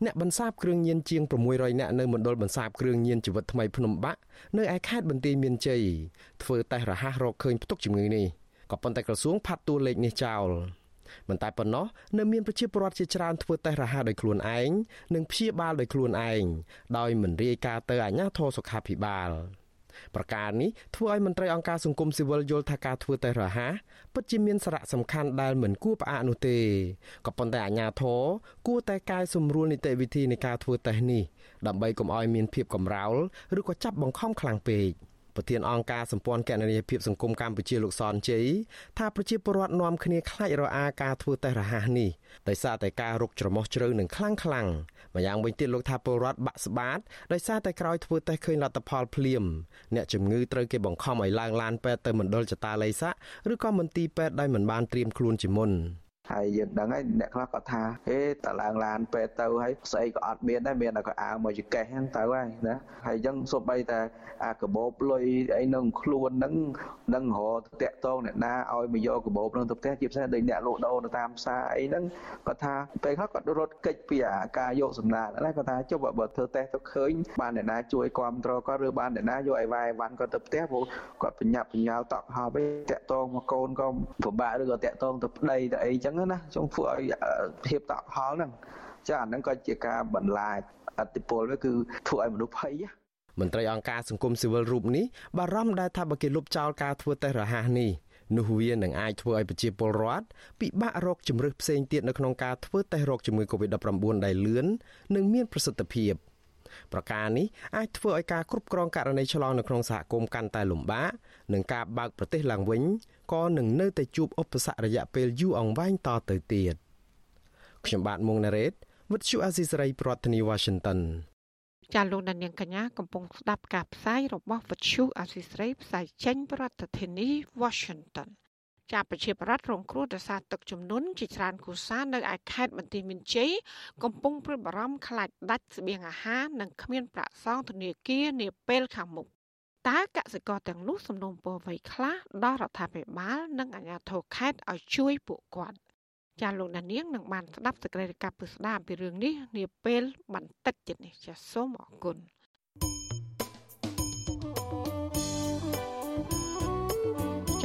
អ្នកបន្សាបគ្រឿងញៀនជាង600នាក់នៅមណ្ឌលបន្សាបគ្រឿងញៀនជីវិតថ្មីភ្នំបាក់នៅឯខេត្តបន្ទាយមានជ័យធ្វើតេស្តរហ័សរកឃើញផ្ទុកជំងឺនេះក៏ប៉ុន្តែក្រសួងផាត់តួលេខនេះចោលមិនតែប៉ុណ្ណោះនៅមានប្រជាពលរដ្ឋជាច្រើនធ្វើតេស្តរហ័សដោយខ្លួនឯងនិងព្យាបាលដោយខ្លួនឯងដោយមិនរាយការណ៍ទៅអាជ្ញាធរសុខាភិបាល ប្រការនេះធ្វើឲ្យមន្ត្រីអង្គការសង្គមស៊ីវិលយល់ថាការធ្វើតេស្តរហ័សពិតជាមានសារៈសំខាន់ដែលមិនគួរផ្អាកនោះទេក៏ប៉ុន្តែអាជ្ញាធរគួរតែកែសម្រួលនីតិវិធីនៃការធ្វើតេស្តនេះដើម្បីកុំឲ្យមានភាពកំរោលឬក៏ចាប់បង្ខំខ្លាំងពេក។ ប្រធានអង្គការសម្ព័ន្ធគណនេយ្យភាពសង្គមកម្ពុជាលោកសនជ័យថាប្រជាពលរដ្ឋនាំគ្នាខ្លាចរអាការធ្វើតេស្តរហ័សនេះដោយសារតែការរុកច្រមុះជ្រៅនឹងខ្លាំងខ្លាំងម្យ៉ាងវិញទៀតលោកថាពលរដ្ឋបាក់ស្បាតដោយសារតែក្រោយធ្វើតេស្តឃើញលទ្ធផលភ្លាមអ្នកជំងឺត្រូវគេបង្ខំឲ្យឡើងឡានពេទ្យទៅមណ្ឌលចតាឡេសាឬក៏មន្ទីរពេទ្យដោយមិនបានត្រៀមខ្លួនជាមុន ហើយយើងដឹងហើយអ្នកខ្លះគាត់ថាហេតឡើងឡានពេទ្យទៅហើយស្អីក៏អត់មានដែរមានតែក៏អាវមកចកេះហ្នឹងទៅហើយណាហើយអញ្ចឹងសូម្បីតែអាកបោបលុយអីនឹងខ្លួនហ្នឹងនឹងរកតាក់តងអ្នកណាឲ្យមកយកកបោបហ្នឹងទៅផ្ទះជាពិសេសដូចអ្នកលក់ដូរនៅតាមផ្សារអីហ្នឹងគាត់ថាពេលខ្លះគាត់រត់កិច្ចពីអាការយកសំណាក់ណាគាត់ថាចុះបើធ្វើតេស្តទៅឃើញបានអ្នកណាជួយគ្រប់គ្រងគាត់ឬបានអ្នកណាយកអីវាយវ៉ាន់គាត់ទៅផ្ទះព្រោះគាត់បញ្ញាប់បញ្ញាល់តក់ហោបឯងតាក់តងមកកូនក៏ពិបាកឬក៏តាក់តងទៅប្តីទៅអីចឹងណាចង់ធ្វើឲ្យភាពតក់ហល់ហ្នឹងចាអាហ្នឹងក៏ជាការបន្លាចអតិពលវាគឺធ្វើឲ្យមនុស្សភ័យមន្ត្រីអង្គការសង្គមស៊ីវិលរូបនេះបារម្ភដែរថាបើគេលុបចោលការធ្វើតេស្តរហ័សនេះនោះវានឹងអាចធ្វើឲ្យប្រជាពលរដ្ឋពិបាករកជំរើសផ្សេងទៀតនៅក្នុងការធ្វើតេស្តរោគជំងឺ Covid-19 ដែលលឿននិងមានប្រសិទ្ធភាព ប្រការនេះអាចធ្វើឲ្យការគ្រប់គ្រងករណីឆ្លងនៅក្នុងសហគមន៍កាន់តែលំបាកនិងការបើកប្រទេសឡើងវិញក៏នឹងនៅតែជួបឧបសគ្គរយៈពេលយូរអង្វែងតទៅទៀតខ្ញុំបាទមុងណារ៉េត With you Azisari ប្រធានាទី Washington ចាលោកដានៀងកញ្ញាកំពុងស្ដាប់ការផ្សាយរបស់វិទ្យុអាស៊ីស្រីផ្សាយចេញពីរដ្ឋធានី Washington ចាប្រជាប្រដ្ឋរងគ្រោះដោយសារទឹកជំនន់ជាច្រើនគូសានៅឯខេត្តបន្ទាយមានជ័យកំពុងព្រួយបារម្ភខ្លាចដាច់ស្បៀងអាហារនិងគ្មានប្រាក់សងធនាគារនាពេលខាងមុខតើកសិករទាំងនោះសំណូមពរអ្វីខ្លះដល់រដ្ឋាភិបាល និងអាជ្ញាធរខេត្តឲ្យជួយពួកគាត់ចាលោកដានៀងនឹងបានស្ដាប់សេចក្តីរាយការណ៍ពិស្ដារអំពីរឿងនេះនាពេលបន្តិចទៀតនេះចាសូមអរគុណ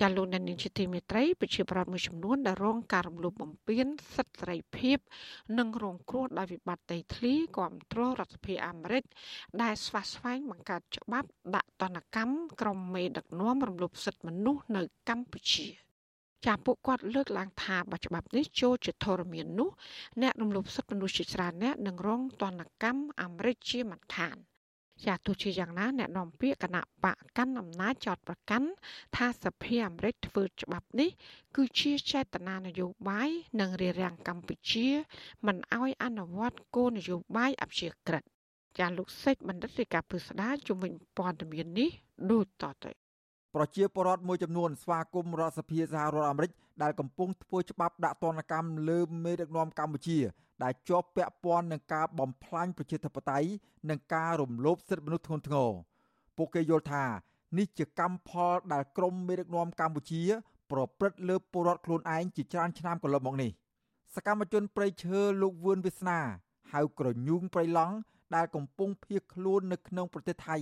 ចាលោកដានីលជាទីមេត្រីប្រជាប្រដ្ឋមួយចំនួនដែលរងការរំលោភបំពានសិទ្ធិសេរីភាព និងរងគ្រោះដោយវិបត្តិដីធ្លីគ្រប់គ្រងរដ្ឋាភិបាលអាមេរិកដែលស្វាស្វែងបង្កើតច្បាប់ដាក់ទណ្ឌកម្មក្រុមមេដឹកនាំរំលោភសិទ្ធិមនុស្សនៅកម្ពុជាចាពួកគាត់លើកឡើងថាបើច្បាប់នេះចូលជាធរមាននោះអ្នករំលោភសិទ្ធិមនុស្សជាច្រើនអ្នកនឹងរងទណ្ឌកម្មអាមេរិកជាមិនខាន ចាទោះជាយ៉ាងណាអ្នកនាំពាក្យគណៈបកកាន់អំណាចចោតប្រកាន់ថាសភាអាមេរិកធ្វើច្បាប់នេះ គឺជាចេតនានយោបាយនិងរារាំងកម្ពុជា មិនឲ្យអនុវត្តគោលនយោបាយអព្យាក្រឹតចាលោកសេចបណ្ឌិតរាជការពឹស្ដាជំវិញព័ត៌មាននេះដូចតទៅ ប្រជាពលរដ្ឋមួយចំនួនស្វាគមន៍រដ្ឋសភាសហរដ្ឋអាមេរិកដែលកំពុងធ្វើច្បាប់ដាក់ទណ្ឌកម្មលើមេដឹកនាំកម្ពុជា ដែលជាប់ពាក់ព័ន្ធនឹងការបំផ្លាញប្រជាធិបតេយ្យនិងការរំលោភសិទ្ធិមនុស្សធ្ងន់ធ្ងរពួកគេយល់ថានេះជាកម្មផលដែលក្រមមេដឹកនាំកម្ពុជា ប្រព្រឹត្តលើពលរដ្ឋខ្លួនឯងជាច្រើនឆ្នាំកន្លងមកនេះសកម្មជនប្រៃឈើលោកវឿនវាសនាហៅក្រញូងប្រៃឡង់ដែលកំពុងភៀសខ្លួននៅក្នុងប្រទេសថៃ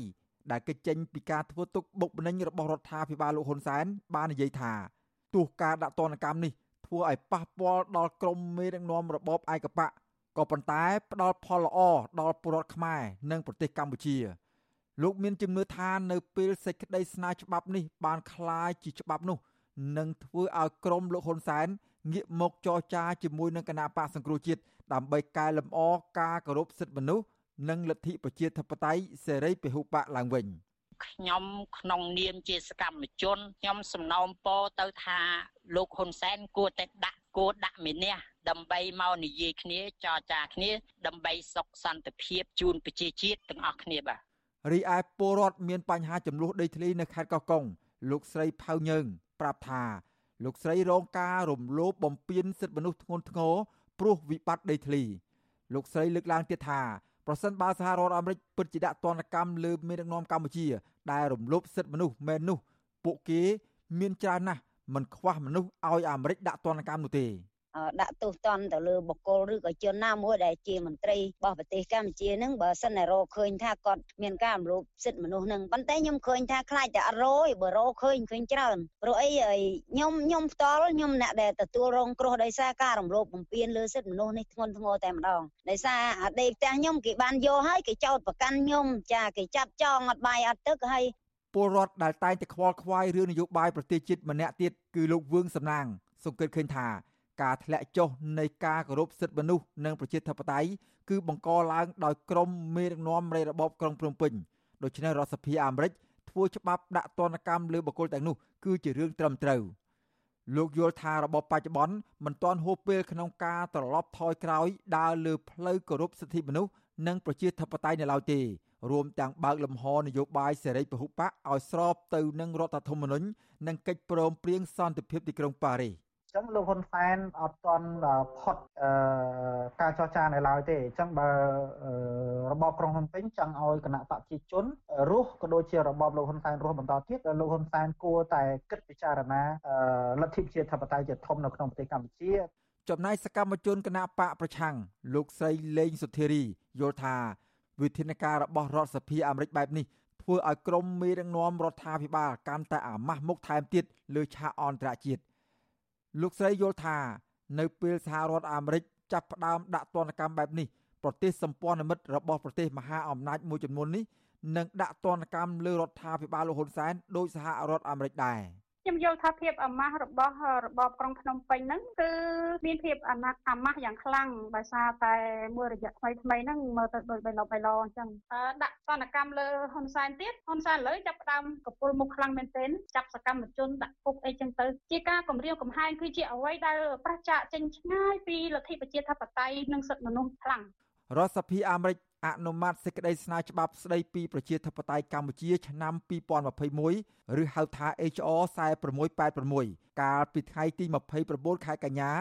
ដែលគេចេញពីការធ្វើទុកបុកម្នេញរបស់រដ្ឋាភិបាលលោកហ៊ុនសែនបាននិយាយថាទោះការដាក់ទណ្ឌកម្មនេះធ្វើឲ្យប៉ះពាល់ដល់ក្រមមេដឹកនាំរបបឯកបកក៏ប៉ុន្តែផ្ដល់ផលល្អដល់ពលរដ្ឋខ្មែរនិងប្រទេសកម្ពុជា លោកមានជំនឿថានៅពេលសេចក្តីស្នើច្បាប់នេះបានคล้ายជាច្បាប់នោះនឹងធ្វើឲ្យក្រមលោកហ៊ុនសែនងាកមកចរចាជាមួយនឹងគណៈបកសង្គ្រោះជាតិដើម្បីកែលម្អការគោរពសិទ្ធិមនុស្ស និងលទ្ធិប្រជាធិបតេយ្យសេរីពហុបកឡើងវិញខ្ញុំក្នុងនាមជាសកម្មជនខ្ញុំសំណូមពរទៅថាលោកហ៊ុនសែនគួរតែដាក់គួរដាក់មេនះដើម្បីមកនិយាយគ្នាចរចាគ្នា ដើម្បីសុខសន្តិភាពជូនប្រជាជាតិទាំងអស់គ្នាបាទរីឯពលរដ្ឋមានបញ្ហាចំនួនដីធ្លីនៅខេត្តកោះកុងលោកស្រីផៅញើងប្រាប់ថា លោកស្រីរងការរំលោភបំពានសិទ្ធិមនុស្សធ្ងន់ធ្ងរព្រោះវិបត្តិដីធ្លី លោកស្រីលើកឡើងទៀតថា ប្រសិនបើសហរដ្ឋអាមេរិកពិតជាដាក់ទណ្ឌកម្មលើមេដឹកនាំកម្ពុជា ដែលរំលោភសិទ្ធិមនុស្សមែននោះពួកគេមានច្រើនណាស់មិនខ្វះមនុស្សឲ្យអាមេរិកដាក់ទណ្ឌកម្មនោះទេ ដាក់ទោសទណ្ឌទៅលើបុគ្គលឬក៏ជនណាមួយដែលជាមន្ត្រីរបស់ប្រទេសកម្ពុជានឹងបើសិនតែរកឃើញថាគាត់មានការរំលោភសិទ្ធិមនុស្សនឹងប៉ុន្តែខ្ញុំឃើញថាខ្លាចតែអត់រយបើរកឃើញឃើញច្រើនព្រោះអីខ្ញុំខ្ញុំផ្ទាល់ខ្ញុំអ្នកដែលទទួលរងគ្រោះដោយសារការរំលោភបំពានលើសិទ្ធិមនុស្សនេះធ្ងន់ធ្ងរតែម្ដងដោយសារអាដេកផ្ទះខ្ញុំគេបានយកហើយគេចោទប្រកាន់ខ្ញុំចាគេចាប់ចងអត់បាយអត់ទឹកហើយពលរដ្ឋដែលតែងតែខ្វល់ខ្វាយរឿងនយោបាយប្រទេសជាតិម្នាក់ទៀតគឺលោកវឿងសំណាងសង្កេតឃើញថា ការធ្លាក់ចុះនៃការគោរពសិទ្ធិមនុស្សនិងប្រជាធិបតេយ្យគឺបង្កឡើងដោយក្រមមេដឹកនាំនៃរបបក្រុងភ្នំពេញដូច្នេះរដ្ឋសភាអាមេរិកធ្វើច្បាប់ដាក់ទណ្ឌកម្មលើបុគ្គលទាំងនោះគឺជារឿងត្រឹមត្រូវលោកយល់ថារបបបច្ចុប្បន្នមិនទាន់ហួសពេលក្នុងការត្រឡប់ថយក្រោយដើរលើផ្លូវគោរពសិទ្ធិមនុស្សនិងប្រជាធិបតេយ្យនៅឡើយទេរួមទាំងបើកលំហនយោបាយសេរីពហុបកឲ្យស្របទៅនឹងរដ្ឋធម្មនុញ្ញនិងកិច្ចព្រមព្រៀងសន្តិភាពទីក្រុងប៉ារីស ចឹងលោកហ៊ុនសែនអត់ទាន់ផុតការចរចានៅឡើយទេអញ្ចឹងបើរបបក្រុងហ៊ុនពេញចង់ឲ្យគណៈបព្វជិជនរស់ក៏ដូចជារបបលោកហ៊ុនសែនរស់បន្តទៀតលោកហ៊ុនសែនគួរតែគិតពិចារណាលទ្ធិប្រជាធិបតេយ្យជាធំនៅក្នុងប្រទេសកម្ពុជាចំណែកសកម្មជនគណៈបកប្រឆាំងលោកស្រីលេងសុធារីយល់ថាវិធានការរបស់រដ្ឋសភាអាមេរិកបែបនេះធ្វើឲ្យក្រមមេដឹកនាំរដ្ឋាភិបាលកាន់តែអាម៉ាស់មុខថែមទៀតលើឆាកអន្តរជាតិ លោកស្រីយល់ថា នៅពេលសហរដ្ឋអាមេរិកចាប់ផ្ដើមដាក់ទណ្ឌកម្មបែបនេះប្រទេសសម្ព័ន្ធមិត្តរបស់ប្រទេសមហាអំណាចមួយចំនួននេះនឹងដាក់ទណ្ឌកម្មលើរដ្ឋាភិបាលលោកហ៊ុនសែនដោយសហរដ្ឋអាមេរិកដែរ។ ខ្ញុំយល់ថាភាពអាម៉ាស់របស់របបក្រុងភ្នំពេញហ្នឹងគឺមានភាពអាម៉ាស់អាម៉ាស់យ៉ាងខ្លាំងដោយសារតែមួយរយៈថ្មីថ្មីហ្នឹងមើលទៅដូចបៃឡបៃឡអញ្ចឹងដាក់សនកម្មលើហ៊ុនសែនទៀតហ៊ុនសែនលើចាប់ផ្ដើមកពុលមុខខ្លាំងមែនទែនចាប់សកម្មជនដាក់គុកអីចឹងទៅជាការគម្រាមកំហែងគឺជាអ្វីដែលប្រឆាចចេញឆ្ងាយពីលទ្ធិប្រជាធិបតេយ្យនិងសិទ្ធិមនុស្សខ្លាំង រដ្ឋសភាអាមេរិកអនុម័តសេចក្តីស្នើច្បាប់ស្តីពីប្រជាធិបតេយ្យកម្ពុជាឆ្នាំ2021ឬហៅថា HR 4686កាលពីថ្ងៃទី29ខែកញ្ញា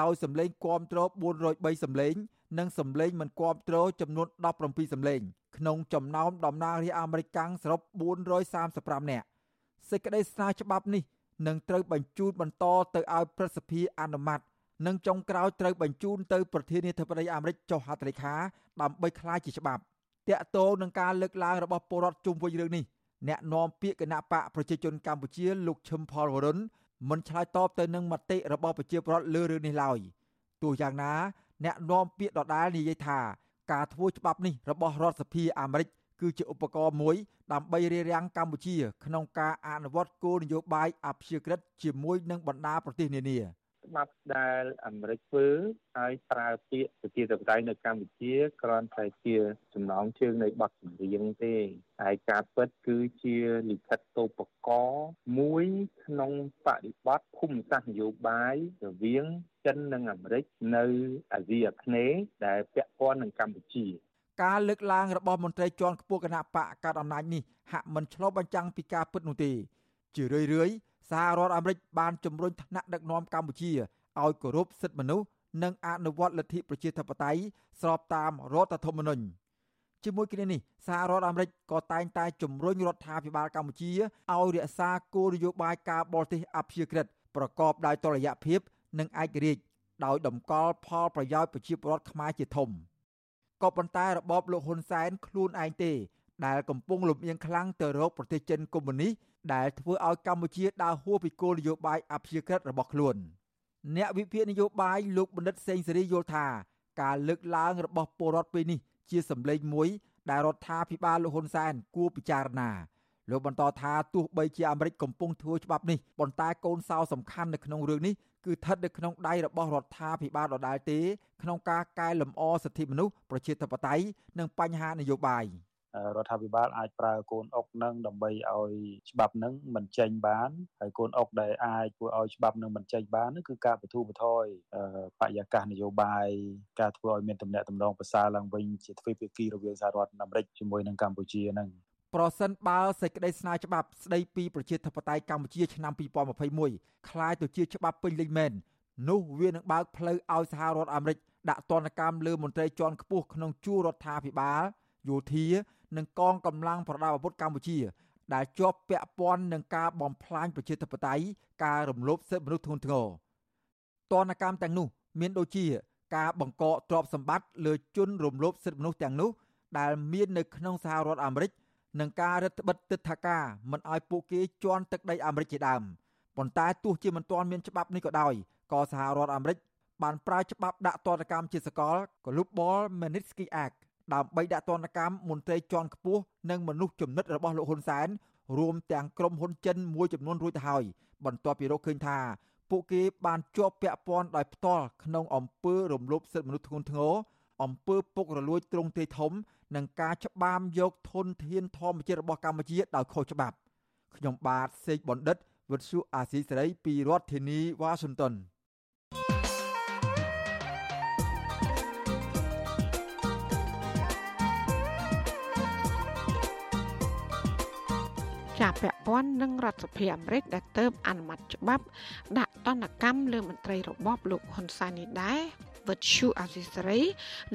ដោយសម្លេងគាំទ្រ403សម្លេង និងសម្លេងមិនគាំទ្រចំនួន17សម្លេង ក្នុងចំណោមតំណាងរាស្ត្រអាមេរិកកាំងសរុប435នាក់សេចក្តីស្នើច្បាប់នេះនឹងត្រូវបញ្ជូនបន្តទៅឲ្យព្រឹទ្ធសភាអនុម័ត និងចុងក្រោយត្រូវបញ្ជូនទៅប្រធានាធិបតីអាមេរិកចុះហត្ថលេខាដើម្បីក្លាយជាច្បាប់តាក់ទងនឹងការលើកឡើងរបស់ពលរដ្ឋជុំវិញរឿងនេះអ្នកនាំពាក្យគណៈបកប្រជាជនកម្ពុជាលោកឈឹមផលវរុនមិនឆ្លើយតបទៅនឹងមតិរបស់ប្រជាពលរដ្ឋលើរឿងនេះឡើយទោះយ៉ាងណាអ្នកនាំពាក្យដដែលនិយាយថាការធ្វើច្បាប់នេះរបស់រដ្ឋសភាអាមេរិកគឺជាឧបករណ៍មួយដើម្បីរារាំងកម្ពុជា ក្នុងការអនុវត្តគោលនយោបាយអព្យាក្រឹតជាមួយនឹងបណ្ដាប្រទេសនានា ច្បាប់ដែលអាមេរិកធ្វើហើយប្រើពាក្យប្រជាធិបតេយ្យនៅកម្ពុជាគ្រាន់តែជាចំណងជើងនៃបទចម្រៀងទេហើយការពិតគឺជាលិខិតតូបកមួយក្នុងបរិបទភូមិសាស្ត្រនយោបាយរវាងចិននិងអាមេរិកនៅអាស៊ីអាគ្នេយ៍ដែលពាក់ព័ន្ធនឹងកម្ពុជាការលើកឡើងរបស់មន្ត្រីជាន់ខ្ពស់គណៈបកកាត់អំណាចនេះហាក់មិនឆ្លុះបញ្ចាំងពីការពិតនោះទេជារឿយៗ សហរដ្ឋអាមេរិកបានជំរុញថ្នាក់ដឹកនាំកម្ពុជាឲ្យគោរពសិទ្ធិមនុស្សនិងអនុវត្តលទ្ធិប្រជាធិបតេយ្យស្របតាមរដ្ឋធម្មនុញ្ញជាមួយគ្នានេះសហរដ្ឋអាមេរិកក៏តែងតែជំរុញរដ្ឋាភិបាលកម្ពុជាឲ្យរក្សាគោលនយោបាយការបរទេសអព្យាក្រឹតប្រកបដោយតុល្យភាព និងឯករាជ្យដោយតម្កល់ផលប្រយោជន៍ប្រជាពលរដ្ឋខ្មែរជាធំក៏ប៉ុន្តែរបបលោកហ៊ុនសែនខ្លួនឯងទេ ដែលកំពុងលំអៀងខ្លាំងទៅរកប្រទេសចិនកុម្មុយនីសដែលធ្វើឲ្យកម្ពុជាដើរហួសពីគោលនយោបាយអព្យាក្រឹតរបស់ខ្លួនអ្នកវិភាគនយោបាយលោកបណ្ឌិតសេងសេរីយល់ថាការលើកឡើងរបស់ពលរដ្ឋពេលនេះជាសម្លេងមួយដែលរដ្ឋាភិបាលលោកហ៊ុនសែនគួរពិចារណាលោកបន្តថាទោះបីជាអាមេរិកកំពុងធ្វើច្បាប់នេះប៉ុន្តែកូនសោសំខាន់នៅក្នុងរឿងនេះគឺស្ថិតនៅក្នុងដៃរបស់រដ្ឋាភិបាលដដែលទេក្នុងការកែលម្អសិទ្ធិមនុស្សប្រជាធិបតេយ្យនិងបញ្ហានយោបាយ។ រដ្ឋាភិបាលអាចប្រើកូនអុកនឹងដើម្បីឲ្យច្បាប់នឹងមិនចេញបានហើយកូនអុកដែលអាចធ្វើឲ្យច្បាប់នឹងមិនចេញបាននោះគឺការបទូបថយបរិយាកាសនយោបាយការធ្វើឲ្យមានទំនាក់ទំនងប្រសើរឡើងវិញជាទ្វេភាគីរវាងសហរដ្ឋអាមេរិកជាមួយនឹងកម្ពុជានឹងប្រសិនបើសេចក្តីស្នើច្បាប់ស្តីពីប្រជាធិបតេយ្យកម្ពុជាឆ្នាំ2021คล้ายទៅជាច្បាប់ពេញលេញមែននោះវានឹងបើកផ្លូវឲ្យសហរដ្ឋអាមេរិកដាក់ទណ្ឌកម្មលើមន្ត្រីជាន់ខ្ពស់ក្នុងជួររដ្ឋាភិបាលយោធា និងកងកម្លាំងប្រដាប់អាវុធកម្ពុជា ដែលជាប់ពាក់ព័ន្ធនឹងការបំផ្លាញប្រជាធិបតេយ្យការរំលោភសិទ្ធិមនុស្សធ្ងន់ធ្ងរតនកម្មទាំងនោះ មានដូចជា ការបង្កកទ្រព្យសម្បត្តិលើជនរំលោភសិទ្ធិមនុស្សទាំងនោះដែលមាននៅក្នុងសហរដ្ឋអាមេរិកនិងការរឹតបន្តឹងទិដ្ឋាការមិនឲ្យពួកគេជន់ទឹកដីអាមេរិកជាដើមប៉ុន្តែទោះជាមិនទាន់មានច្បាប់នេះក៏ដោយក៏សហរដ្ឋអាមេរិកបានប្រើច្បាប់ដាក់ទណ្ឌកម្មជាសកល Global Magnitsky Act ដើម្បីដាក់ទណ្ឌកម្មមន្ត្រីជាន់ខ្ពស់និងមនុស្សចំណិតរបស់លោកហ៊ុនសែនរួមទាំងក្រុមហ៊ុនចិនមួយចំនួនរួចទៅហើយបន្ទាប់ពីរកឃើញថាពួកគេបានជាប់ពាក់ព័ន្ធដោយផ្ទាល់ក្នុងអំពើរំលោភសិទ្ធិមនុស្សធ្ងន់ធ្ងរអំពើពុករលួយទ្រង់ទ្រាយធំនិងការច្បាមយកធនធានធម្មជាតិរបស់កម្ពុជាដោយខុសច្បាប់ខ្ញុំបាទសេកបណ្ឌិតវិទ្យុអាស៊ីសេរីពីរដ្ឋធានីវ៉ាស៊ីនតោន ពាក់ព័ន្ធនឹងរដ្ឋសភាអាមេរិកដែលទៅអនុម័តច្បាប់ដាក់ទណ្ឌកម្មលើមន្ត្រីរបបលោកហ៊ុនសែននេះដែរវិទ្យុអាស៊ីសេរី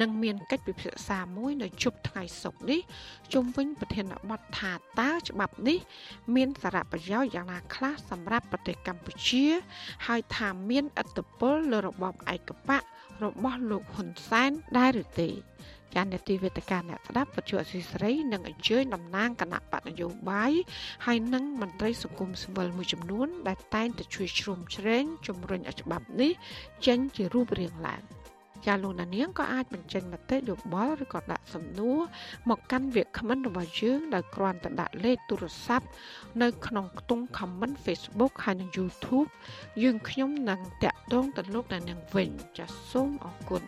នឹងមានកិច្ចពិភាក្សាមួយនៅជប់ថ្ងៃសុក្រនេះជុំវិញប្រធានបទថាតើច្បាប់នេះ មានសារៈប្រយោជន៍យ៉ាងណាខ្លះសម្រាប់ប្រទេសកម្ពុជា ហើយថាមានឥទ្ធិពលលើរបបឯកបករបស់លោកហ៊ុនសែនដែរឬទេ ចាននេតិវេទកាអ្នកស្ដាប់វិទ្យុអសីស្រីនឹងអញ្ជើញតំណាងគណៈបកនយោបាយហើយនិងមន្ត្រីសង្គមស៊ីវិលមួយចំនួន ដែលតែងតែជួយជ្រោមជ្រែងជំរុញឲ្យច្បាប់នេះចេញជារូបរាងឡើងចាលោកណានៀងក៏អាចបញ្ចេញមតិយោបល់ឬក៏ដាក់សំណួរមកកាន់វាគ្មិនរបស់យើងដោយគ្រាន់តែដាក់លេខទូរស័ព្ទនៅក្នុងខ្ទង់ comment Facebook ហើយនិង YouTube យើងខ្ញុំនឹងតាក់ទងទៅលោកណានៀងវិញចាសសូមអរគុណ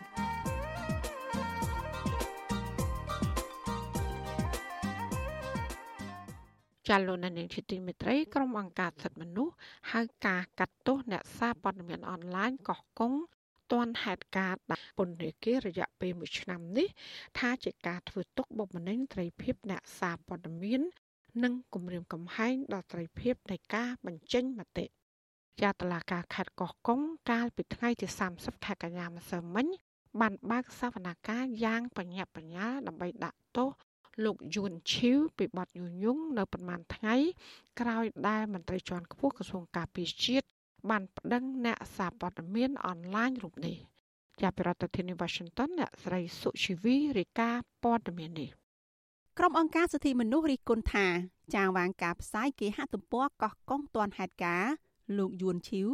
ចាលោកនាងជាទីមេត្រីក្រុមអង្គការសិទ្ធិមនុស្សហៅការកាត់ទោសអ្នកសារព័ត៌មានអនឡាញកោះកុងទាន់ហេតុការណ៍ដាក់ពន្ធនាគាររយៈពេល1ឆ្នាំនេះ ថាជាការធ្វើទុកបុកម្នេញត្រីភិបអ្នកសារព័ត៌មាននិងគម្រាមកំហែងដល់ត្រីភិបនៃការបញ្ចេញមតិជាតឡាការខេត្តកោះកុងកាលពីថ្ងៃទី30ខែកញ្ញាម្សិលមិញបានបើកសវនកម្មយ៉ាងបញ្ញាបញ្ញាដើម្បីដាក់ទោស លោកយួនឈីវពីបទញុះញង់នៅប្រមាណថ្ងៃក្រោយដែលមន្ត្រីជាន់ខ្ពស់ក្រសួងការពារជាតិបានប្តឹងអ្នកសារព័ត៌មានអនឡាញរូបនេះជាប្រធានាធិបតី Washington អ្នកស្រីសុជីវីរាយការណ៍ព័ត៌មាននេះក្រុមអង្គការសិទ្ធិមនុស្សរិះគន់ថាចាងវាងការផ្សាយគេហទំព័រកោះកុងទាន់ហេតុការលោកយួនឈីវ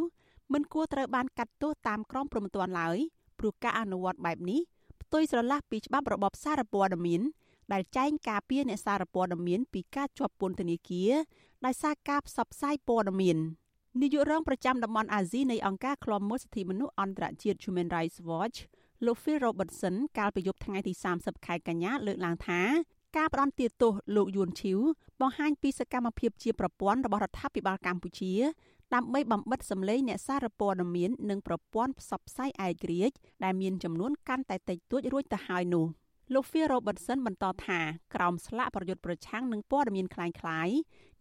មិនគួរត្រូវបានកាត់ទោសតាមក្រមព្រហ្មទណ្ឌឡើយព្រោះការអនុវត្តបែបនេះផ្ទុយស្រឡះពីច្បាប់របបសារព័ត៌មាន ដែលចែងការពារអ្នកសារព័ត៌មានពីការជាប់ពន្ធនាគារដោយសារការផ្សព្វផ្សាយព័ត៌មាននាយករងប្រចាំតំបន់អាស៊ីនៃអង្គការឃ្លាំមើលសិទ្ធិមនុស្សអន្តរជាតិ Human Rights Watch លោក Phil Robertson កាលពីយប់ថ្ងៃទី30ខែកញ្ញាលើកឡើងថាការផ្ដន់ទាទោសលោកយួនឈីវបង្ហាញពីសកម្មភាពជាប្រព័ន្ធរបស់រដ្ឋាភិបាលកម្ពុជាដើម្បីបំបិតសម្លេងអ្នកសារព័ត៌មាននិងប្រព័ន្ធផ្សព្វផ្សាយឯករាជ្យដែលមានចំនួនកាន់តែតិចតួចរួចទៅហើយនោះ លោក Phil Robertson បន្តថាក្រោមស្លាកប្រយុទ្ធប្រឆាំងនឹងព័ត៌មានคล้ายៗ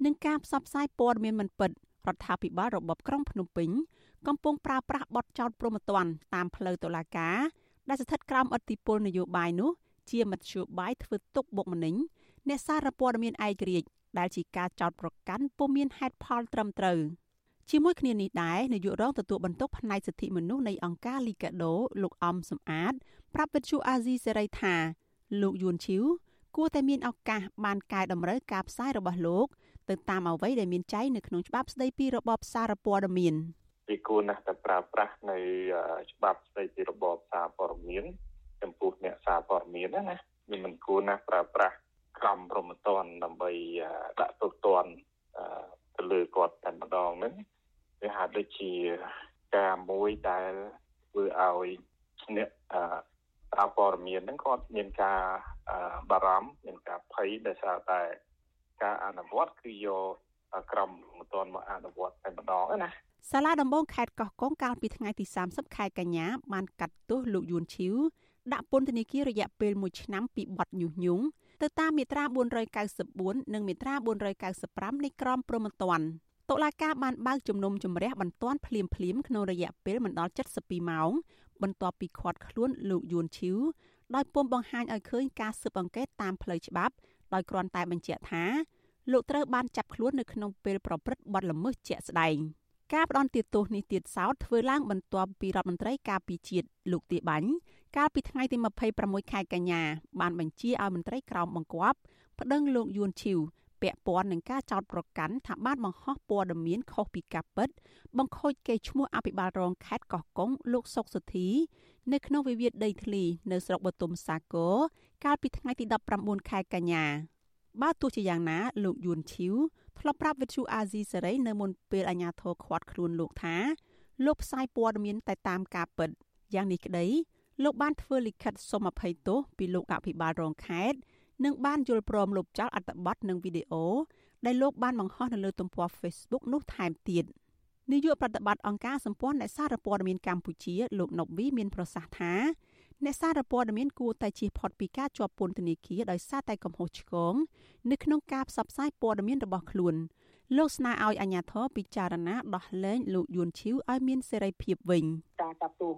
និងការផ្សព្វផ្សាយព័ត៌មានមិនពិតរដ្ឋាភិបាលរបបក្រុងភ្នំពេញកំពុងប្រើប្រាស់បទចោទប្រមទ័នតាមផ្លូវតុលាការដែលស្ថិតក្រោមឥទ្ធិពលនយោបាយនោះជាមធ្យោបាយធ្វើទុកបុកម្នេញអ្នកសារព័ត៌មានឯករាជ្យដែលជាការចោទប្រកាន់ពុំមានហេតុផលត្រឹមត្រូវ ជាមួយគ្នានេះដែរនាយករងទទួលបន្ទុកផ្នែកសិទ្ធិមនុស្សនៃអង្គការលីកាដូលោកអំសំអាត ប្រាប់វិទ្យុអាស៊ីសេរីថាលោកយួនឈីវគួរតែមានឱកាសបានកែតម្រូវការផ្សាយរបស់លោកទៅតាមអ្វីដែលមានចែងនៅក្នុងច្បាប់ស្តីពីរបបសារព័ត៌មានវាគួរណាស់តែប្រើប្រាស់នៅច្បាប់ស្តីពីរបបសារព័ត៌មានចំពោះអ្នកសារព័ត៌មានណាវាមិនគួរណាស់ប្រើប្រាស់ក្រមព្រមតនដើម្បីដាក់ទោសទណ្ឌទៅលើគាត់តែម្ដងហ្នឹង វាហាក់ដូចជាការមួយដែលធ្វើឲ្យអ្នកសារព័ត៌មានហ្នឹងគាត់មានការបារម្ភមានការភ័យដោយសារតែការអនុវត្តគឺយកក្រមមិនទាន់មកអនុវត្តតែម្ដងណាសាលាដំបងខេត្តកោះកុងកាលពីថ្ងៃទី30ខែកញ្ញាបានកាត់ទោសលោកយួនឈីវដាក់ពន្ធនាគាររយៈពេល1ឆ្នាំពីបទញុះញង់ទៅតាមមាត្រា494និងមាត្រា495នៃក្រមព្រហ្មទណ្ឌ តុលាការបានបើកជំនុំជម្រះបន្ទាន់ភ្លាមភ្លាមក្នុងរយៈពេលមិនដល់72ម៉ោង បន្ទាប់ពីឃាត់ខ្លួនលោកយួនឈីវដោយពុំបង្ហាញឲ្យឃើញការស៊ើបអង្កេតតាមផ្លូវច្បាប់ដោយគ្រាន់តែបញ្ជាក់ថាលោកត្រូវបានចាប់ខ្លួននៅក្នុងពេលប្រព្រឹត្តបទល្មើសជាក់ស្ដែងការផ្ដន់ទោសនេះទៀតសោតធ្វើឡើងបន្ទាប់ពីរដ្ឋមន្ត្រីការពារជាតិលោកទាបាញ់កាលពីថ្ងៃទី26ខែកញ្ញាបានបញ្ជាឲ្យមន្ត្រីក្រមបង្គាប់ប្តឹងលោកយួនឈីវ ពាក់ព័ន្ធនឹងការចោទប្រកាន់ថាបានបង្ហោះព័ត៌មានខុសពីការពិត បង្ខូចកេរ្តិ៍ឈ្មោះអភិបាលរងខេត្តកោះកុងលោកសុកសុធី នៅក្នុងវិវាទដីធ្លីនៅស្រុកបទុមសាគរកាលពីថ្ងៃទី19ខែកញ្ញាបើទោះជាយ៉ាងណាលោកយួនឈីវធ្លាប់ប្រាប់វិទ្យុអាស៊ីសេរីនៅមុនពេលអាញាធរឃាត់ខ្លួនលោកថាលោកផ្សាយព័ត៌មានតែតាមការពិតយ៉ាងនេះក្តីលោកបានធ្វើលិខិតសុំអភ័យទោសពីលោកអភិបាលរងខេត្ត និងបានយល់ព្រមលុបចោលអត្ថបទនិងវីដេអូដែលលោកបានបង្ហោះនៅលើទំព័រ Facebook នោះថែមទៀតនាយកប្រតិបត្តិអង្គការសម្ព័ន្ធអ្នកសារព័ត៌មានកម្ពុជាលោកណុបវីមានប្រសាសន៍ថាអ្នកសារព័ត៌មានគួរតែជៀសផុតពីការជាប់ពន្ធនាគារដោយសារតែកំហុសឆ្គងនៅក្នុងការផ្សព្វផ្សាយព័ត៌មានរបស់ខ្លួន លោកស្នើឲ្យអាជ្ញាធរពិចារណាដោះលែងលោកយួនឈីវឲ្យមានសេរីភាពវិញការកាត់ទោស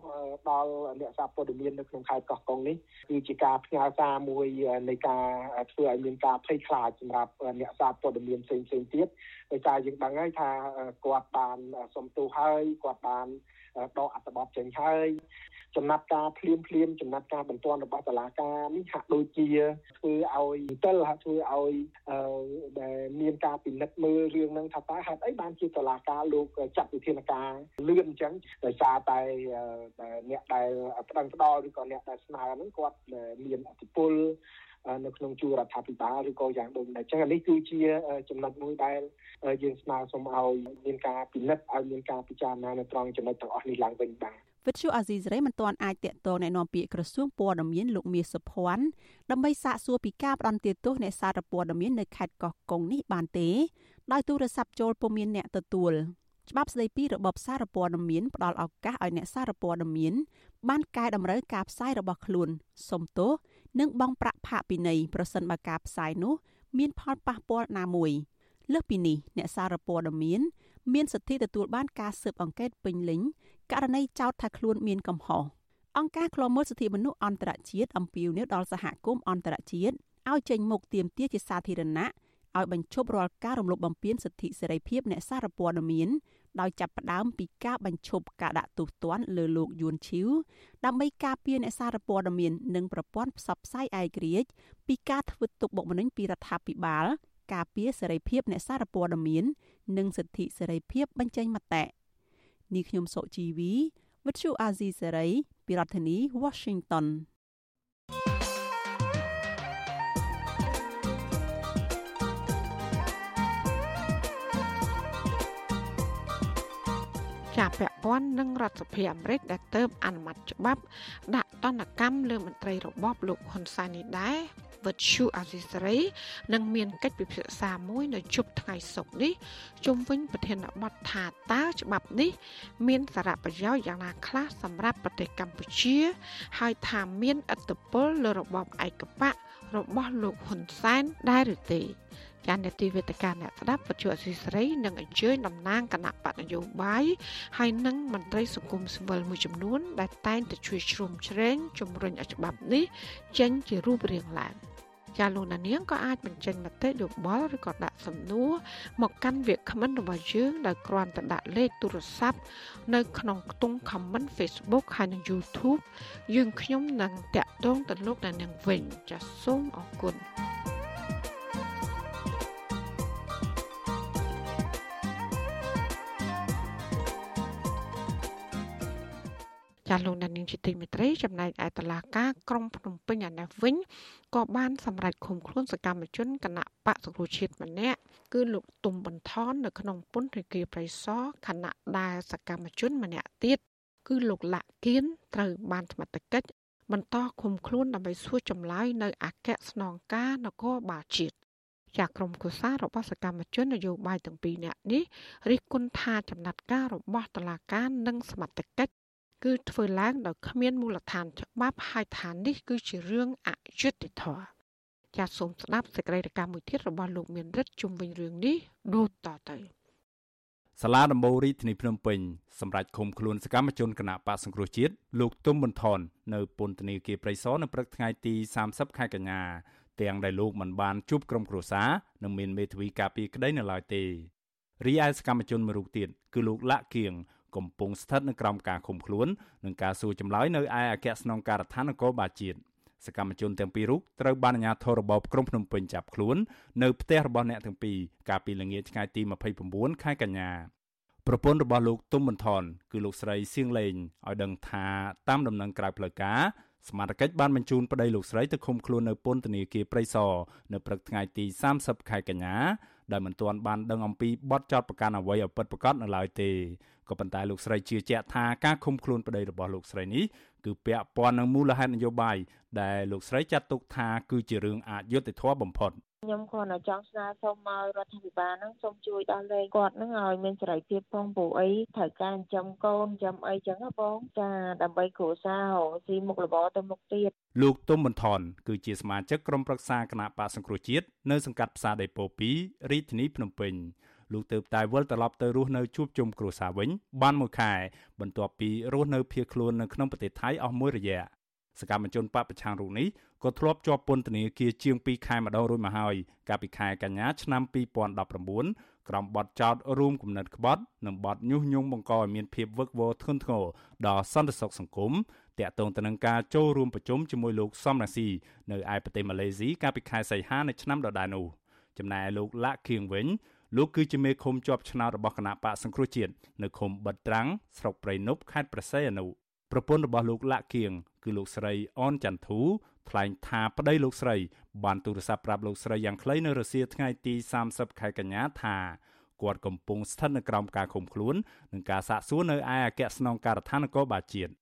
ដល់អ្នកសារព័ត៌មាននៅក្នុងខេត្តកោះកុងនេះគឺជាការផ្ញើសារមួយនៃការធ្វើឲ្យមានការភ័យខ្លាចសម្រាប់អ្នកសារព័ត៌មានផ្សេងៗទៀតដោយសារយើងដឹងហើយថាគាត់បានសុំទោសហើយគាត់បាន ដកអត្ថបទចេញហើយចំណាត់ការភ្លាមភ្លាមចំណាត់ការបន្ទាន់របស់តុលាការនេះហាក់ដូចជាធ្វើឲ្យទិលហាក់ធ្វើឲ្យដែលមានការពិនិត្យមើលរឿងហ្នឹងថាតើហេតុអីបានជាតុលាការលោកចាត់វិធានការលឿនអញ្ចឹងដោយសារតែអ្នកដែលប្តឹងផ្ដាល់ឬក៏អ្នកដែលស្នើហ្នឹងគាត់មានអធិបុល នៅក្នុងជួររដ្ឋាភិបាលឬក៏យ៉ាងដូចម្ដេចចឹងអានេះគឺជាចំណុចមួយដែលយើងស្នើសុំឲ្យមានការពិនិត្យឲ្យមានការពិចារណានៅត្រង់ចំណុចទាំងអស់នេះឡើងវិញបាទវិទ្យុអាស៊ីសេរីមិនទាន់អាចតាក់ទងណែនាំពាក្យក្រសួងព័ត៌មានលោកមាសសុភ័ណ្ឌដើម្បីសាកសួរពីការផ្ដន់ទាទោសអ្នកសារព័ត៌មាននៅខេត្តកោះកុងនេះបានទេដោយទូរស័ព្ទចូលពុំមានអ្នកទទួលច្បាប់ស្ដីពីរបបសារព័ត៌មានផ្ដល់ឱកាសឲ្យអ្នកសារព័ត៌មានបានកែតម្រូវការផ្សាយរបស់ខ្លួនសុំទោស និងបង់ប្រាក់ផាកពិន័យប្រសិនបើការផ្សាយនោះមានផលប៉ះពាល់ណាមួយលើសពីនេះអ្នកសារព័ត៌មានមានសិទ្ធិទទួលបានការស៊ើបអង្កេតពេញលេញករណីចោទថាខ្លួនមានកំហុសអង្គការឃ្លាំមើលសិទ្ធិមនុស្សអន្តរជាតិអំពាវនាវដល់សហគមន៍អន្តរជាតិឲ្យចេញមុខទាមទារជាសាធារណៈឲ្យបញ្ឈប់រាល់ការរំលោភបំពានសិទ្ធិសេរីភាពអ្នកសារព័ត៌មាន ដោយចាប់ផ្ដើមពីការបញ្ឈប់ការដាក់ទោសទណ្ឌលើលោកយួនឈីវដើម្បីការពារអ្នកសារព័ត៌មាននិងប្រព័ន្ធផ្សព្វផ្សាយឯករាជ្យពីការធ្វើទុកបុកម្នេញពីរដ្ឋាភិបាល ការពារសេរីភាពអ្នកសារព័ត៌មាន និងសិទ្ធិសេរីភាពបញ្ចេញមតិនេះខ្ញុំសុជីវីវិទ្យុអាស៊ីសេរីពីរដ្ឋធានី Washington ជាពាក់ព័ន្ធនឹងរដ្ឋសភាអាមេរិកដែលទៅអនុម័តច្បាប់ ដាក់ទណ្ឌកម្មលើមន្ត្រីរបបលោកហ៊ុនសែននេះដែរវិទ្យុអាស៊ីសេរីនឹងមានកិច្ចពិភាក្សាមួយនៅជប់ថ្ងៃសុក្រនេះជុំវិញប្រធានបទថាតើច្បាប់នេះ មានសារៈប្រយោជន៍យ៉ាងណាខ្លះសម្រាប់ប្រទេសកម្ពុជា ហើយថាមានឥទ្ធិពលលើរបបឯកបករបស់លោកហ៊ុនសែនដែរឬទេ ចាននេតិវេទិកាអ្នកស្ដាប់បច្ចុប្បន្នស៊ីស្រីនឹងអញ្ជើញតំណាងគណៈបកនយោបាយហើយនិងមន្ត្រីសង្គមស៊ីវិលមួយចំនួន ដែលតែងតែជួយជ្រោមជ្រែងជំរុញឲ្យច្បាប់នេះចេញជារូបរាងឡើងចាលោកនាងក៏អាចបញ្ចេញមតិយោបល់ឬក៏ដាក់សំណួរមកកាន់វាគ្មិនរបស់យើងដោយគ្រាន់តែដាក់លេខទូរស័ព្ទនៅក្នុងខ្ទង់ comment Facebook ហើយនិង YouTube យើងខ្ញុំនឹងតាក់ទងទៅលោកនាងវិញចាសូមអរគុណ ចាលោកដានីងជាទីមេត្រីចំណែកឯតឡាការក្រុងភ្នំពេញអានេះវិញក៏បានសម្រេចឃុំខ្លួនសកម្មជនគណៈបកសង្គ្រោះជាតិម្នាក់គឺលោកទុំបន្ថននៅក្នុងពន្ធនាគារប្រៃសណខណៈដែលសកម្មជនម្នាក់ទៀតគឺលោកលាក់គៀនត្រូវបានសមត្ថកិច្ចបន្តឃុំខ្លួនដើម្បីសួរចម្លើយនៅអគ្គស្នងការនគរបាលជាតិជាក្រុមកុសារបស់សកម្មជននយោបាយទាំងពីរនាក់នេះរិះគន់ថាចំណាត់ការរបស់តុលាការនិងសមត្ថកិច្ច គឺធ្វើឡើងដោយគ្មានមូលដ្ឋានច្បាប់ហើយថានេះគឺជារឿងអយុត្តិធម៌ចាសសូមស្ដាប់សេចក្តីរាយការណ៍មួយទៀតរបស់លោកមានរិទ្ធជុំវិញរឿងនេះដូចតទៅសាលាដំបូងរាជធានីភ្នំពេញសម្រាប់ឃុំខ្លួនសកម្មជនគណៈបកសង្គ្រោះជាតិលោកទុំប៊ុនថននៅពន្ធនាគារព្រៃសរនៅព្រឹកថ្ងៃទី30ខែកញ្ញាទាំងដែលលោកមិនបានជួបក្រុមគ្រួសារនិងមានមេធាវីការពារក្តីនៅឡើយទេរីឯសកម្មជនមួយរូបទៀតគឺលោកលាក់គៀង កំពុងស្ថិតនៅក្រោមការឃុំខ្លួននិងការសួរចម្លើយនៅឯអគ្គស្នងការដ្ឋាននគរបាលជាតិសកម្មជនទាំងពីររូបត្រូវបានអាជ្ញាធររបបក្រុងភ្នំពេញចាប់ខ្លួននៅផ្ទះរបស់អ្នកទាំងពីរកាលពីល្ងាចថ្ងៃទី29ខែកញ្ញាប្រពន្ធរបស់លោកទុំបន្ថនគឺលោកស្រីសៀងលេងឲ្យដឹងថាតាមដំណឹងក្រៅផ្លូវការសមាជិកបានបញ្ជូនប្តីលោកស្រីទៅឃុំខ្លួននៅពន្ធនាគារព្រៃសរនៅព្រឹកថ្ងៃទី30ខែកញ្ញា ដែលមិនទាន់បានដឹងអំពីបទចោទប្រកាន់អ្វីឲ្យពិតប្រាកដនៅឡើយទេក៏ប៉ុន្តែលោកស្រីជឿជាក់ថាការឃុំខ្លួនប្តីរបស់លោកស្រីនេះគឺពាក់ព័ន្ធនឹងមូលហេតុនយោបាយដែលលោកស្រីចាត់ទុកថាគឺជារឿងអយុត្តិធម៌បំផុត ខ្ញុំគ្រាន់តែចង់ស្នើសុំឲ្យរដ្ឋាភិបាលហ្នឹងសូមជួយដល់លេគាត់ហ្នឹងឲ្យមានសេរីភាពផងព្រោះអីត្រូវការចិញ្ចឹមកូនចិញ្ចឹមអីចឹងណាបងចាដើម្បីគ្រួសាររកស៊ីមុខរបរទៅមុខទៀតលោកទុំបន្ថនគឺជាសមាជិកក្រុមប្រឹក្សាគណៈបកសង្គ្រោះជាតិនៅសង្កាត់ផ្សារដីពោ2រាជធានីភ្នំពេញលោកទៅតែវិលត្រឡប់ទៅរស់នៅជួបជុំគ្រួសារវិញបានមួយខែបន្ទាប់ពីរស់នៅភៀសខ្លួននៅក្នុងប្រទេសថៃអស់មួយរយៈ សកម្មជនបពប្រឆាំងរូបនេះក៏ធ្លាប់ជាប់ពន្ធនាគារជាង2ខែម្ដងរួចមកហើយកាលពីខែកញ្ញាឆ្នាំ2019ក្រោមបទចោទរួមគំនិតក្បត់និងបទញុះញង់បង្កឲ្យមានភាពវឹកវរធ្ងន់ធ្ងរដល់សន្តិសុខសង្គមតាក់ទងទៅនឹងការចូលរួមប្រជុំជាមួយលោកសំរាស៊ីនៅឯប្រទេសម៉ាឡេស៊ីកាលពីខែសីហានៅឆ្នាំដដែលនោះចំណែកលោកឡាក់ខៀងវិញលោកគឺជាមេឃុំជាប់ឆ្នោតរបស់គណៈបកសង្គ្រោះជាតិនៅឃុំបិទត្រាំងស្រុកព្រៃនប់ខេត្តប្រស័យអនុ ប្រពន្ធរបស់លោកលាក់គៀងគឺលោកស្រីអនចន្ទធូថ្លែងថាប្តីលោកស្រី បានទូរស័ព្ទប្រាប់លោកស្រីយ៉ាងខ្លីនៅរសៀលថ្ងៃទី30ខែកញ្ញាថាគាត់កំពុងស្ថិតនៅក្រោមការឃុំខ្លួននិងការសាកសួរនៅឯអគ្គស្នងការដ្ឋាននគរបាលជាតិ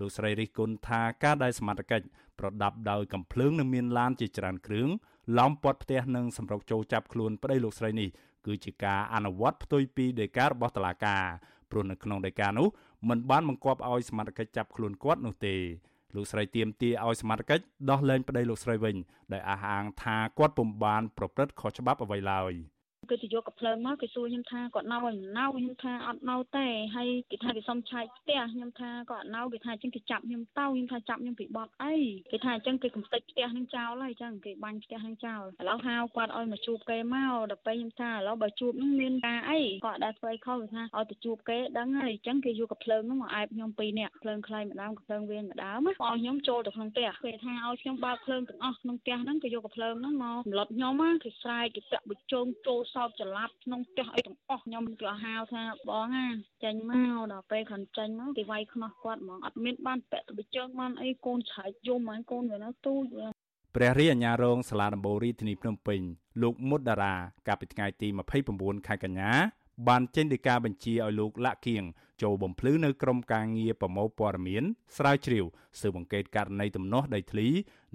លោកស្រីរិះគន់ថាការដែលសមត្ថកិច្ចប្រដាប់ដោយកំភ្លើងនិងមានឡានជាច្រើនគ្រឿងឡោមព័ទ្ធផ្ទះនិងសម្រុកចូលចាប់ខ្លួនប្តីលោកស្រីនេះគឺជាការអនុវត្តផ្ទុយពីដីការបស់តុលាការព្រោះនៅក្នុងដីកានោះ មិនបានបង្គាប់ឲ្យសមត្ថកិច្ចចាប់ខ្លួនគាត់នោះទេលោកស្រីទៀមទាឲ្យសមត្ថកិច្ចដោះលែងប្តីលោកស្រីវិញដោយអះអាងថាគាត់ពុំបានប្រព្រឹត្តខុសច្បាប់អ្វីឡើយ។ គេទៅយកកំភ្លើងមកគេសួរខ្ញុំថាគាត់នៅឲ្យនៅខ្ញុំថាអត់នៅទេហើយគេថាគេសុំឆែកផ្ទះខ្ញុំថាគាត់អត់នៅគេថាអញ្ចឹងគេចាប់ខ្ញុំទៅខ្ញុំថាចាប់ខ្ញុំពីបត់អីគេថាអញ្ចឹងគេកំទេចផ្ទះនឹងចោលហើយអញ្ចឹងគេបាញ់ផ្ទះនឹងចោលឥឡូវហៅគាត់ឲ្យមកជួបគេមកដល់ពេលខ្ញុំថាឥឡូវបើជួបនឹងមានការអីគាត់ដែរធ្វើអីខុសគេថាឲ្យទៅជួបគេដឹងហើយអញ្ចឹងគេយកកំភ្លើងនោះមកអែបខ្ញុំពីរនាក់ភ្លើងខ្លៃម្ដងកំភ្លើងវៀនម្ដងឲ្យខ្ញុំចូលទៅក្នុងផ្ទះគេថាឲ្យខ្ញុំបើកភ្លើងទាំងអស់ក្នុងផ្ទះហ្នឹងគេយកកំភ្លើងហ្នឹងមកសម្លុតខ្ញុំគេស្រែកគេពាក់ប៊ូជងចូលសោកច្រឡាប់ក្នុងផ្ទះអីទាំងអស់ខ្ញុំក៏ហៅថាបងណាចាញ់មកដល់ពេលគាត់ចាញ់មកគេវាយខ្នោះគាត់ហ្មងអត់មានបានពាក់ទៅជើងបានអីកូនឆែកយំហើយកូនវានៅទូចព្រះរាជអាជ្ញារងសាលាដំបូងរាជធានីភ្នំពេញលោកមុតតារាកាលពីថ្ងៃទី29ខែកញ្ញាបានចេញដីកាបញ្ជាឲ្យលោកលាក់គៀងចូលបំភ្លឺនៅក្រមការងារប្រមូលព័ត៌មានស្រាវជ្រាវស៊ើបអង្កេតករណីទំនាស់ដីធ្លី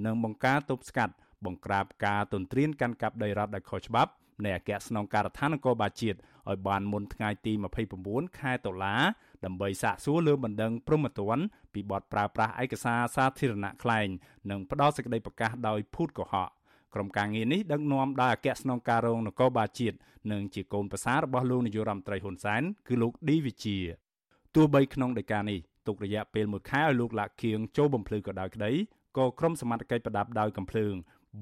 និងបង្ការទប់ស្កាត់បង្ក្រាបការទន្ទ្រានកាន់កាប់ដីរដ្ឋដោយខុសច្បាប់ នៃអគ្គស្នងការដ្ឋាននគរបាលជាតិឲ្យបានមុនថ្ងៃទី29ខែតុលាដើម្បីសាកសួរលើបណ្ដឹងព្រហ្មទណ្ឌពីបទប្រើប្រាស់ឯកសារសាធារណៈក្លែងនិងផ្ដល់សេចក្តីប្រកាសដោយភូតកុហកក្រុមការងារនេះដឹកនាំដោយអគ្គស្នងការរងនគរបាលជាតិនិងជាកូនប្រសាររបស់លោកនាយករដ្ឋមន្ត្រីហ៊ុនសែនគឺលោកឌីវិជាទោះបីក្នុងដីកានេះទុករយៈពេល1ខែឲ្យលោកលាក់ខៀងចូលបំភ្លឺក៏ដោយក្តីក៏ក្រុមសមត្ថកិច្ចប្រដាប់ដោយកំភ្លើង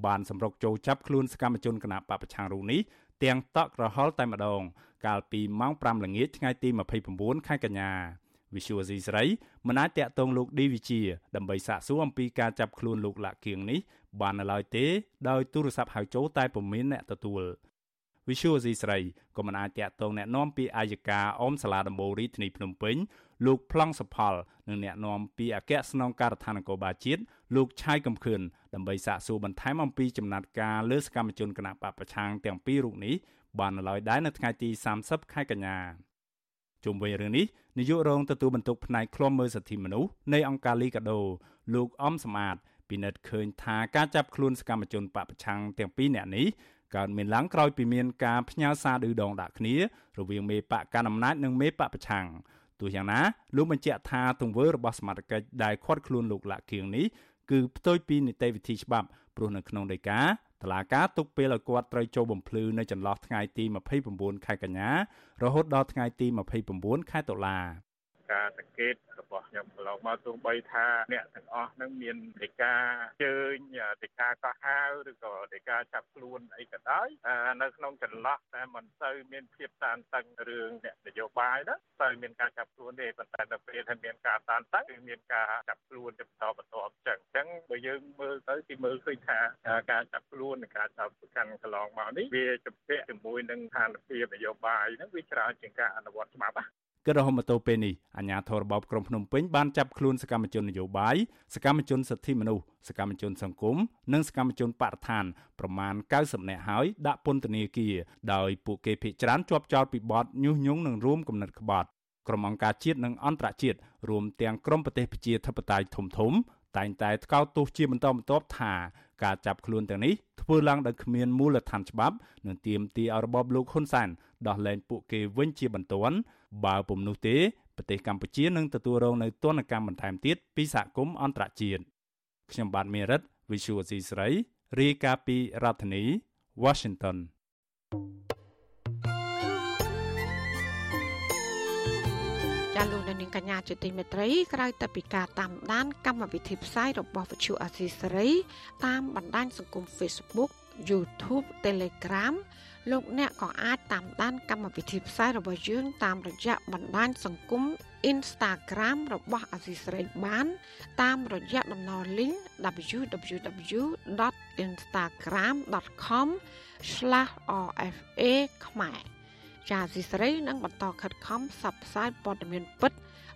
បានសម្រុកចូលចាប់ខ្លួនសកម្មជនគណបកប្រឆាំងរូបនេះទាំងតក់ក្រហល់តែម្ដង កាលពីម៉ោង5ល្ងាចថ្ងៃទី29ខែកញ្ញាវិសុវស៊ីស្រីមិនអាចតាក់ទងលោកឌីវិជាដើម្បីសាកសួរអំពីការចាប់ខ្លួនលោកលាក់គៀងនេះបាននៅឡើយទេដោយទូរស័ព្ទហៅចូលតែពុំមានអ្នកទទួលវិសុវស៊ីស្រីក៏មិនអាចតាក់ទងអ្នកនាំពីអាយកាអមសាលាដំបូងរាជធានីភ្នំពេញលោកប្លង់សផលនិងអ្នកនាំពីអគ្គស្នងការដ្ឋាននគរបាលជាតិលោកឆាយកំខឿន ដើម្បីសាកសួរបន្ថែមអំពីចំណាត់ការលើសកម្មជនគណៈបពប្រឆាំងទាំងពីររូបនេះបាននៅឡើយដែរនៅថ្ងៃទី30ខែកញ្ញាជុំវិញរឿងនេះនាយករងទទួលបន្ទុកផ្នែកឃ្លាំមើលសិទ្ធិមនុស្សនៃអង្គការលីកាដូលោកអំសម្អាតពិនិត្យឃើញថាការចាប់ខ្លួនសកម្មជនបពប្រឆាំងទាំងពីរនាក់នេះកើតមានឡើងក្រោយពីមានការផ្ញើសារឌឺដងដាក់គ្នារវាងមេបកកណ្ដាលអំណាចនិងមេបកប្រឆាំងទោះយ៉ាងណាលោកបញ្ជាក់ថាទង្វើរបស់សមាជិកដែលខាត់ខ្លួនលោកលាក់គៀងនេះ គឺផ្ទុយពីនីតិវិធីច្បាប់ព្រោះនៅក្នុងដីកាតឡាការទុកពេលឲ្យគាត់ត្រូវចូលបំភ្លឺនៅចន្លោះថ្ងៃទី29ខែកញ្ញារហូតដល់ថ្ងៃទី29ខែតុលា ការសង្កេតរបស់ខ្ញុំកន្លងមកទោះបីថាអ្នកទាំងអស់នឹងមានដីកាជើញដីកាកោះហៅឬក៏ដីកាចាប់ខ្លួនអីក៏ដោយនៅក្នុងចន្លោះតែមិនសូវមានភាពតានតឹងរឿងអ្នកនយោបាយណាសូវមានការចាប់ខ្លួនទេប៉ុន្តែនៅពេលដែលមានការតានតឹងគឺមានការចាប់ខ្លួនទៅបន្តបន្តអញ្ចឹងអញ្ចឹងបើយើងមើលទៅគឺមើលឃើញថាការចាប់ខ្លួននិងការចាប់ប្រកាន់កន្លងមកនេះវាជំពាក់ជាមួយនឹងស្ថានភាពនយោបាយហ្នឹងវាច្រើនជាងការអនុវត្តច្បាប់ណា គិតរហូតមកទល់ពេលនេះអាជ្ញាធររបបក្រុងភ្នំពេញបានចាប់ខ្លួនសកម្មជននយោបាយសកម្មជនសិទ្ធិមនុស្សសកម្មជនសង្គមនិងសកម្មជនបរិស្ថានប្រមាណ90នាក់ហើយដាក់ពន្ធនាគារដោយពួកគេភ័យច្រានជាប់ចោទពីបទញុះញង់និងរួមគំនិតក្បត់ក្រុមអង្គការជាតិនិងអន្តរជាតិរួមទាំងក្រុមប្រទេសប្រជាធិបតេយ្យធំធំតែងតែថ្កោលទោសជាបន្តបន្ទាប់ថាការចាប់ខ្លួនទាំងនេះធ្វើឡើងដោយគ្មានមូលដ្ឋានច្បាប់និងទាមទារឲ្យរបបលោកហ៊ុនសែនដោះលែងពួកគេវិញជាបន្ទាន់ បើពុំនោះទេប្រទេសកម្ពុជានឹងទទួលរងនៅទណ្ឌកម្មបន្ថែមទៀតពីសហគមន៍អន្តរជាតិខ្ញុំបាទមេរិត Visual C ស្រីរាយការណ៍ពីរដ្ឋធានី Washington ចាលោកនាងកញ្ញាជាទីមេត្រីក្រៅតែពីការតាមដានកម្មវិធីផ្សាយរបស់វិទ្យុអាស៊ីសេរីតាមបណ្ដាញសង្គម Facebook YouTube Telegram លោកអ្នកក៏អាចតាមដានកម្មវិធីផ្សាយរបស់យើង តាមរយៈបណ្ដាញសង្គម Instagram របស់អាស៊ីសេរីបាន តាមរយៈតំណ link www.instagram.com/rfa ខ្មែរចាអាស៊ីសេរីនឹងបន្តខិតខំផ្សព្វផ្សាយព័ត៌មានពិត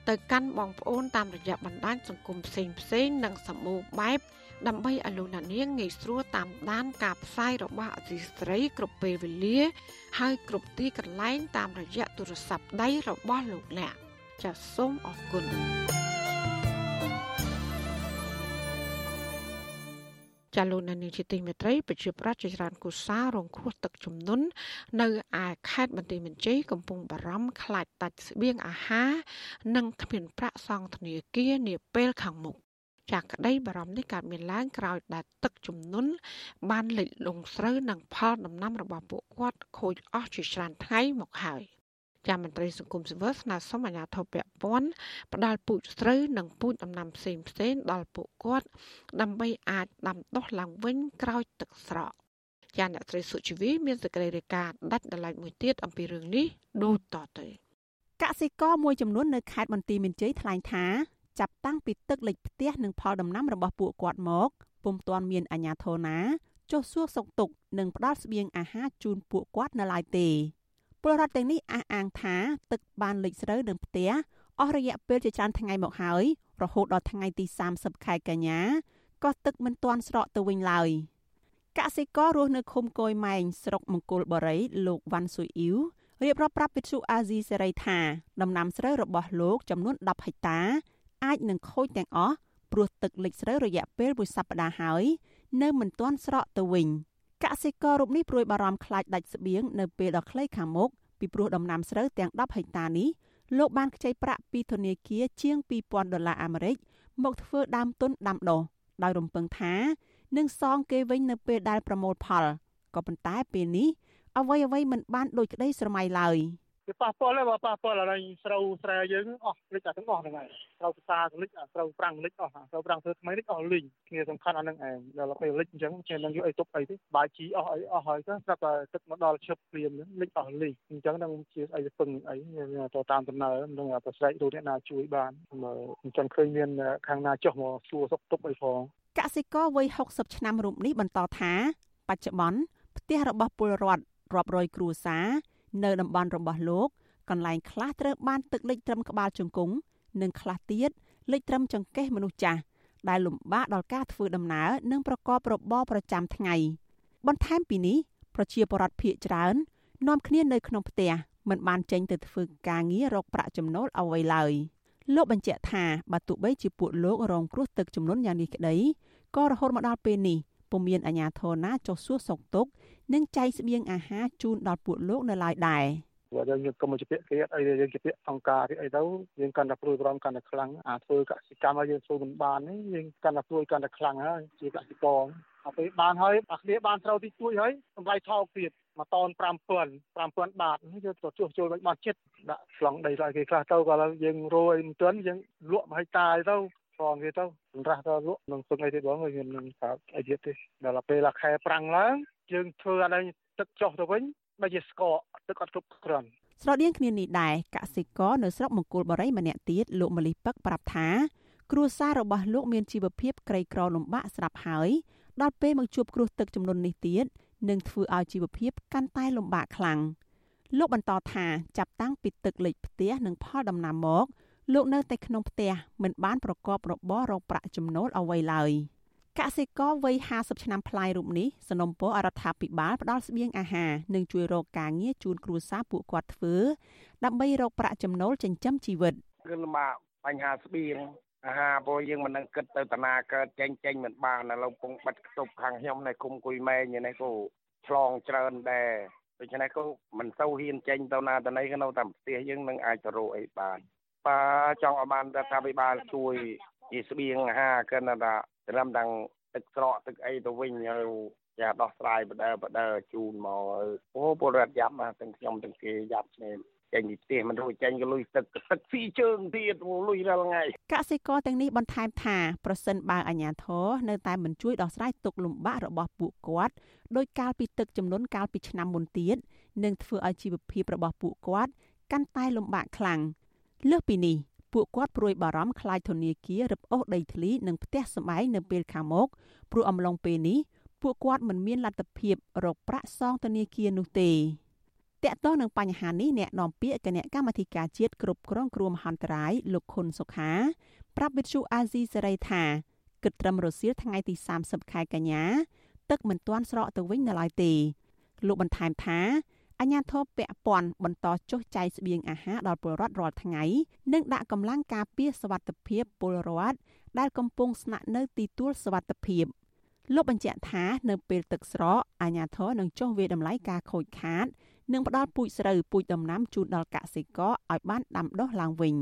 ទៅកាន់បងប្អូនតាមរយៈបណ្ដាញសង្គមផ្សេងផ្សេងនិងសម្បូរបែប ដើម្បីឲ្យលោកអ្នកនាងងាយស្រួលតាមដានការផ្សាយរបស់អសីស្រីគ្រប់ពេលវេលា ហើយគ្រប់ទីកន្លែងតាមរយៈទូរស័ព្ទដៃរបស់លោកអ្នកចាសសូមអរគុណចាលោកនានីជាទីមេត្រីប្រជាប្រដ្ឋជាច្រើនគូសារងគ្រោះទឹកជំនន់នៅឯខេត្តបន្ទាយមានជ័យកំពុងបារម្ភខ្លាចដាច់ស្បៀងអាហារ និងគ្មានប្រាក់សងធនាគារនាពេលខាងមុខ ចាក្តីបារម្ភនេះកើតមានឡើងក្រោយដែលទឹកជំនន់បានលិចលង់ស្រូវនិងផលដំណាំរបស់ពួកគាត់ខូចអស់ជាច្រើនថ្ងៃមកហើយចាំមន្ត្រីសង្គមស៊ីវិលស្នើសុំអាជ្ញាធរពាក់ព័ន្ធផ្ដល់ពូជស្រូវនិងពូជដំណាំផ្សេងផ្សេងដល់ពួកគាត់ ដើម្បីអាចដាំដុះឡើងវិញក្រោយទឹកស្រកចាអ្នកស្រីសុជីវីមានសេចក្តីរាយការណ៍ដាច់ដライមួយទៀតអំពីរឿងនេះដូចតទៅកសិករមួយចំនួននៅខេត្តបន្ទាយមានជ័យថ្លែងថា ចាប់តាំងពីទឹកលិចផ្ទះនិងផលដំណាំរបស់ពួកគាត់មកពុំទាន់មានអាជ្ញាធរណាចុះសួរសុខទុក្ខនិងផ្ដល់ស្បៀងអាហារជូនពួកគាត់នៅឡើយទេពលរដ្ឋទាំងនេះអះអាងថាទឹកបានលិចស្រូវនឹងផ្ទះអស់រយៈពេលជាច្រើនថ្ងៃមកហើយរហូតដល់ថ្ងៃទី30ខែកញ្ញាក៏ទឹកមិនទាន់ស្រកទៅវិញឡើយកសិកររស់នៅឃុំកយម៉ែងស្រុកមង្គលបុរីលោកវ៉ាន់ស៊ុយអ៊ីវរៀបរាប់ប្រាប់វិទ្យុអាស៊ីសេរីថាដំណាំស្រូវរបស់លោកចំនួន10ហិកតា អាចនឹងខូចទាំងអស់ព្រោះទឹកលិចស្រូវរយៈពេលមួយសប្តាហ៍ហើយនៅមិនទាន់ស្រកទៅវិញកសិកររូបនេះព្រួយបារម្ភខ្លាចដាច់ស្បៀងនៅពេលដ៏ខ្លីខាងមុខពីព្រោះដំណាំស្រូវទាំង10ហិកតានេះលោកបានខ្ចីប្រាក់ពីធនាគារជាង2000ដុល្លារអាមេរិកមកធ្វើដើមទុនដាំដុះដោយរំពឹងថានឹងសងគេវិញនៅពេលដែលប្រមូលផលក៏ប៉ុន្តែពេលនេះអ្វីអ្វីមិនបានដូចក្តីស្រមៃឡើយ វាប៉ះពាល់ហើយបើប៉ះពាល់អរិញស្រូវស្រែយើងអស់លិចអាទាំងអស់ហ្នឹងហើយស្រូវផ្សារលិចអាស្រូវប្រាំងលិចអស់ស្រូវប្រាំងធ្វើថ្មីលិចអស់លីងគ្នាសំខាន់អាហ្នឹងឯងដល់ពេលលិចអញ្ចឹងគេនឹងយកអីទុកអីទេបាយជីអស់អីអស់ហើយទៅស្រាប់តែទឹកមកដល់ឈប់ព្រាមលិចអស់លីងអញ្ចឹងនឹងជាអីពឹងអីទៅតាមដំណើរនឹងប្រស្រែកទូអ្នកណាជួយបានអញ្ចឹងឃើញមានខាងណាចុះមកសួរសុខទុក្ខអីផងកសិករវ័យ60ឆ្នាំរូបនេះបន្តថា បច្ចុប្បន្នផ្ទះរបស់ពលរដ្ឋរាប់រយគ្រួសារ នៅតំបន់របស់លោកកន្លែងខ្លះត្រូវបានទឹកលិចត្រឹមក្បាលជង្គង់និងខ្លះទៀតលិចត្រឹមចង្កេះមនុស្សចាស់ដែលលំបាកដល់ការធ្វើដំណើរនិងប្រកបរបរប្រចាំថ្ងៃបន្ថែមពីនេះប្រជាពលរដ្ឋភៀកច្រើននាំគ្នានៅក្នុងផ្ទះមិនបានចេញទៅធ្វើការងាររកប្រាក់ចំណូលអ្វីឡើយលោកបញ្ជាក់ថាបើទោះបីជាពួកលោករងគ្រោះទឹកចំនួនយ៉ាងនេះក្តីក៏រហូតមកដល់ពេលនេះ ពុំមានអាជ្ញាធរណាចុះសួរសុខទុក្ខនិងចែកស្បៀងអាហារជូនដល់ពួកលោកនៅឡើយដែរបើយើងកុំជាពាក្យគ្រាតអីយើងជាពាក្យអង្គការអីទៅយើងកាន់តែព្រួយបារម្ភកាន់តែខ្លាំងអាធ្វើកសិកម្មឲ្យយើងធ្វើមិនបាននេះយើងកាន់តែព្រួយកាន់តែខ្លាំងហើយជាកសិករដល់ពេលបានហើយអាគ្នាបានត្រូវទីទួយហើយតម្លៃថោកទៀតមួយតោន5000 5000បាតយើងទៅជួសជុលមិនបានចិត្តដាក់ឆ្លងដីឲ្យគេខ្លះទៅក៏យើងរយមិនទាន់យើងលក់មួយហិកតាទៅ ផងគេទៅសម្រាប់ទៅលក់នឹងពឹងអីទេបងយើងនឹងប្រាប់អីទៀតទេដល់ពេលខែប្រាំងឡើងយើងធ្វើអីទឹកចុះទៅវិញបើជាស្កកទឹកអត់គ្រប់គ្រាន់ស្រដៀងគ្នានេះដែរកសិករនៅស្រុកមង្គលបុរីម្នាក់ទៀតលោកមលីពឹកប្រាប់ថាគ្រួសាររបស់លោកមានជីវភាពក្រីក្រលំបាកស្រាប់ហើយដល់ពេលមកជួបគ្រោះទឹកចំនួននេះទៀតនឹងធ្វើឲ្យជីវភាពកាន់តែលំបាកខ្លាំងលោកបន្តថាចាប់តាំងពីទឹកលិចផ្ទះនិងផលដំណាំមក លោកនៅតែក្នុងផ្ទះមិនបានប្រកបរបររកប្រាក់ចំណូលអ្វីឡើយកសិករវ័យ50ឆ្នាំប្លាយរូបនេះសនំពរអរដ្ឋាភិបាលផ្ដល់ស្បៀងអាហារនិងជួយរកការងារជូនគ្រួសារពួកគាត់ធ្វើដើម្បីរកប្រាក់ចំណូលចិញ្ចឹមជីវិតគឺលំបាកបញ្ហាស្បៀងអាហារព្រោះយើងមិននឹងគិតទៅតាណាកើតចេញចេញមិនបានឥឡូវកំពុងបិទខ្ទប់ខាងខ្ញុំនៅគុំគុយម៉ែងនេះក៏ឆ្លងច្រើនដែរដូច្នេះក៏មិនសូវហ៊ានចេញទៅណាទៅណីក៏នៅតាមផ្ទះយើងនឹងអាចទៅរកអីបាន បាទចង់ឲ្យបានរដ្ឋាភិបាលជួយជាស្បៀងអាហារកិនថាត្រឹមទាំងទឹកស្រកទឹកអីទៅវិញហើយចាដោះស្រាយបដើបដើជូនមកអូពលរដ្ឋយ៉ាប់មកទាំងខ្ញុំទាំងគេយ៉ាប់គ្នាចេញពីផ្ទះមិនរួចចេញក៏លុយទឹកទឹកស៊ីជើងទៀតលុយរាល់ថ្ងៃកសិករទាំងនេះបន្ថែមថាប្រសិនបើអាជ្ញាធរនៅតែមិនជួយដោះស្រាយទុកលំបាករបស់ពួកគាត់ដោយកាលពីទឹកចំនួនកាលពីឆ្នាំមុនទៀតនឹងធ្វើឲ្យជីវភាពរបស់ពួកគាត់កាន់តែលំបាកខ្លាំង លើសពីនេះពួកគាត់ព្រួយបារម្ភខ្លាចធនាគាររឹបអូសដីធ្លីនិងផ្ទះសម្បែងនៅពេលខាងមុខព្រោះអំឡុងពេលនេះពួកគាត់មិនមានលទ្ធភាពរកប្រាក់សងធនាគារនោះទេតកតងនឹងបញ្ហានេះអ្នកនាំពាក្យគណៈកម្មាធិការជាតិគ្រប់គ្រងគ្រោះមហន្តរាយលោកខុនសុខាប្រាប់វិទ្យុអាស៊ីសេរីថាគិតត្រឹមរសៀលថ្ងៃទី30ខែកញ្ញាទឹកមិនទាន់ស្រកទៅវិញនៅឡើយទេលោកបន្ថែមថា អាជ្ញាធរពាក់ព័ន្ធបន្តចុះចែកស្បៀងអាហារដល់ពលរដ្ឋរាល់ថ្ងៃនិងដាក់កម្លាំងការពារសវត្ថិភាពពលរដ្ឋដែលកំពុងស្នាក់នៅទីទួលសវត្ថិភាពលោកបញ្ជាក់ថានៅពេលទឹកស្រកអាជ្ញាធរនឹងចុះវាយតម្លៃការខូចខាត និងផ្ដល់ពូជស្រូវពូជដំណាំជូនដល់កសិករឲ្យបានដាំដុះឡើងវិញ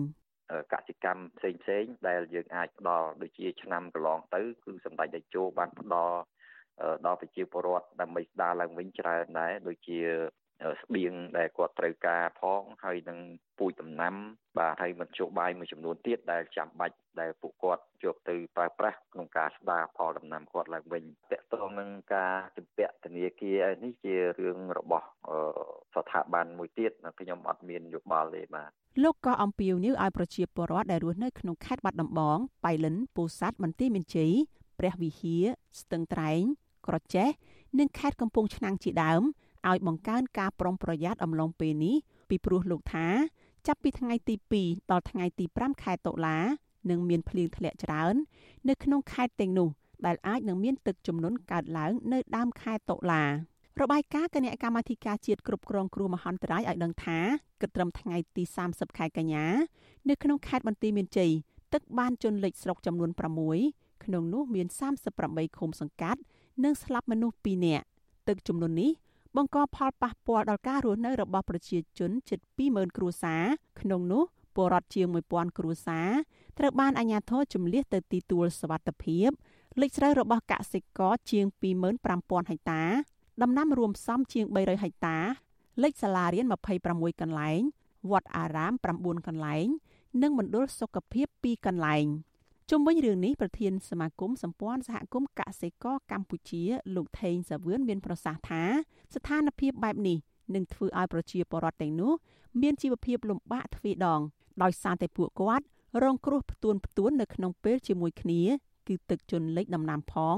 កសិកម្មផ្សេងផ្សេងដែលយើងអាចផ្ដល់ដូចជាឆ្នាំកន្លងទៅគឺសម្ដេចតេជោបានផ្ដល់ដល់ប្រជាពលរដ្ឋដើម្បីស្ដារឡើងវិញច្រើនដែរដូចជា ស្បៀងដែលគាត់ត្រូវការផងហើយនឹងពូជដំណាំ បាទហើយមធ្យោបាយមួយចំនួនទៀតដែលចាំបាច់ដែលពួកគាត់យកទៅប្រើប្រាស់ក្នុងការស្ដារផលដំណាំគាត់ឡើងវិញតកតងនឹងការជំពាក់ធនាគារនេះជារឿងរបស់ស្ថាប័នមួយទៀតខ្ញុំអត់មានយោបល់ទេបាទលោកក៏អំពាវនាវឲ្យប្រជាពលរដ្ឋដែលរស់នៅក្នុងខេត្តបាត់ដំបងបៃលិនពោធិ៍សាត់បន្ទាយមានជ័យព្រះវិហារស្ទឹងត្រែងក្រចេះនិងខេត្តកំពង់ឆ្នាំងជាដើម ឲ្យបង្កើនការប្រុងប្រយ័ត្នអំឡុងពេលនេះពីព្រោះលោកថាចាប់ពីថ្ងៃទី2ដល់ថ្ងៃទី5ខែតុលានឹងមានភ្លៀងធ្លាក់ច្រើន នៅក្នុងខេត្តទាំងនោះដែលអាចនឹងមានទឹកជំនន់កើតឡើងនៅដើមខែតុលារបាយការណ៍គណៈកម្មាធិការជាតិគ្រប់គ្រងគ្រោះមហន្តរាយឲ្យដឹងថាគិតត្រឹមថ្ងៃទី30ខែកញ្ញានៅក្នុងខេត្តបន្ទាយមានជ័យទឹកបានជន់លិចស្រុកចំនួន6ក្នុងនោះមាន38ឃុំសង្កាត់ និងស្លាប់មនុស្ស2នាក់ទឹកចំនួននេះ បង្កផលប៉ះពាល់ដល់ការរស់នៅរបស់ប្រជាជនជិត20000គ្រួសារក្នុងនោះពលរដ្ឋជាង1000គ្រួសារត្រូវបានអាជ្ញាធរជំនះទៅទីទួលសវត្ថភាពលេខស្រូវរបស់កសិករជាង25000ហិកតាដំណាំរួមផ្សំជាង300ហិកតាលេខសាលារៀន26កន្លែងវត្តអារាម9កន្លែង និងមណ្ឌលសុខភាព2កន្លែង ជុំវិញរឿងនេះប្រធានសមាគមសម្ព័ន្ធសហគមន៍កសិករកម្ពុជា លោកថេងសាវឿនមានប្រសាសន៍ថា ស្ថានភាពបែបនេះនឹងធ្វើឲ្យប្រជាពលរដ្ឋទាំងនោះមានជីវភាពលំបាកទ្វេដង ដោយសារតែពួកគាត់រងគ្រោះផ្ទួនផ្ទួននៅក្នុងពេលជាមួយគ្នាគឺទឹកជន់លិចដំណាំផង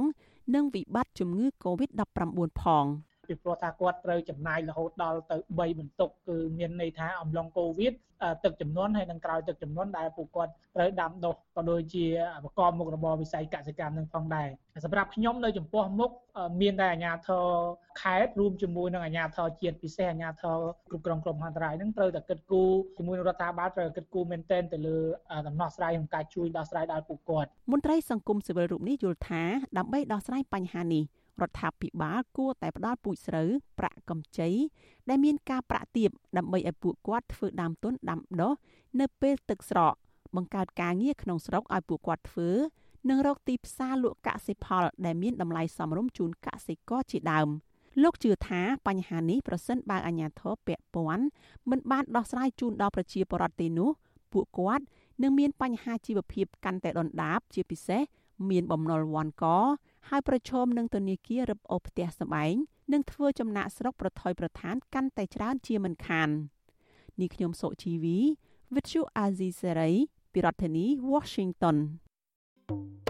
និងវិបត្តិជំងឺ Covid-19 ផង ពីព្រោះថាគាត់ត្រូវចំណាយរហូតដល់ទៅ3បន្ទុកគឺមានន័យថាអំឡុងកូវីដទឹកចំនួនហើយនឹងក្រោយទឹកចំនួនដែលពួកគាត់ត្រូវដាំដុះក៏ដូចជាប្រកបមុខរបរវិស័យកសិកម្មនឹងផងដែរសម្រាប់ខ្ញុំនៅចំពោះមុខមានតែអាជ្ញាធរខេត្តរួមជាមួយនឹងអាជ្ញាធរជាតិពិសេសអាជ្ញាធរគ្រប់គ្រងក្រុមហន្តរាយនឹងត្រូវតែគិតគូរជាមួយនឹងរដ្ឋាភិបាលត្រូវគិតគូរមែនទែនទៅលើដំណោះស្រាយក្នុងការជួយដោះស្រាយដល់ពួកគាត់មន្ត្រីសង្គមស៊ីវិលរូបនេះយល់ថាដើម្បីដោះស្រាយបញ្ហានេះ រដ្ឋាភិបាលគួរតែផ្ដល់ពូជស្រូវប្រាក់កម្ចីដែលមានការប្រាក់ទាបដើម្បីឲ្យពួកគាត់ធ្វើដើមទុនដាំដុះនៅពេលទឹកស្រក បង្កើតការងារក្នុងស្រុកឲ្យពួកគាត់ធ្វើនិងរកទីផ្សារលក់កសិផល ដែលមានតម្លៃសមរម្យជូនកសិករជាដើមលោកជឿថាបញ្ហានេះប្រសិនបើអាជ្ញាធរពាក់ព័ន្ធមិនបានដោះស្រាយជូនដល់ប្រជាពលរដ្ឋទេនោះពួកគាត់នឹងមានបញ្ហាជីវភាពកាន់តែដុនដាបជាពិសេសមានបំណុលវាន់ក ហើយប្រឈមនឹងធនាគាររឹបអូសផ្ទះសម្បែងនិងធ្វើចំណាក់ស្រុកប្រថុយប្រឋានកាន់តែច្រើនជាមិនខាននេះខ្ញុំសុជីវី With you Azizi Serai ពីរដ្ឋធានី Washington thank you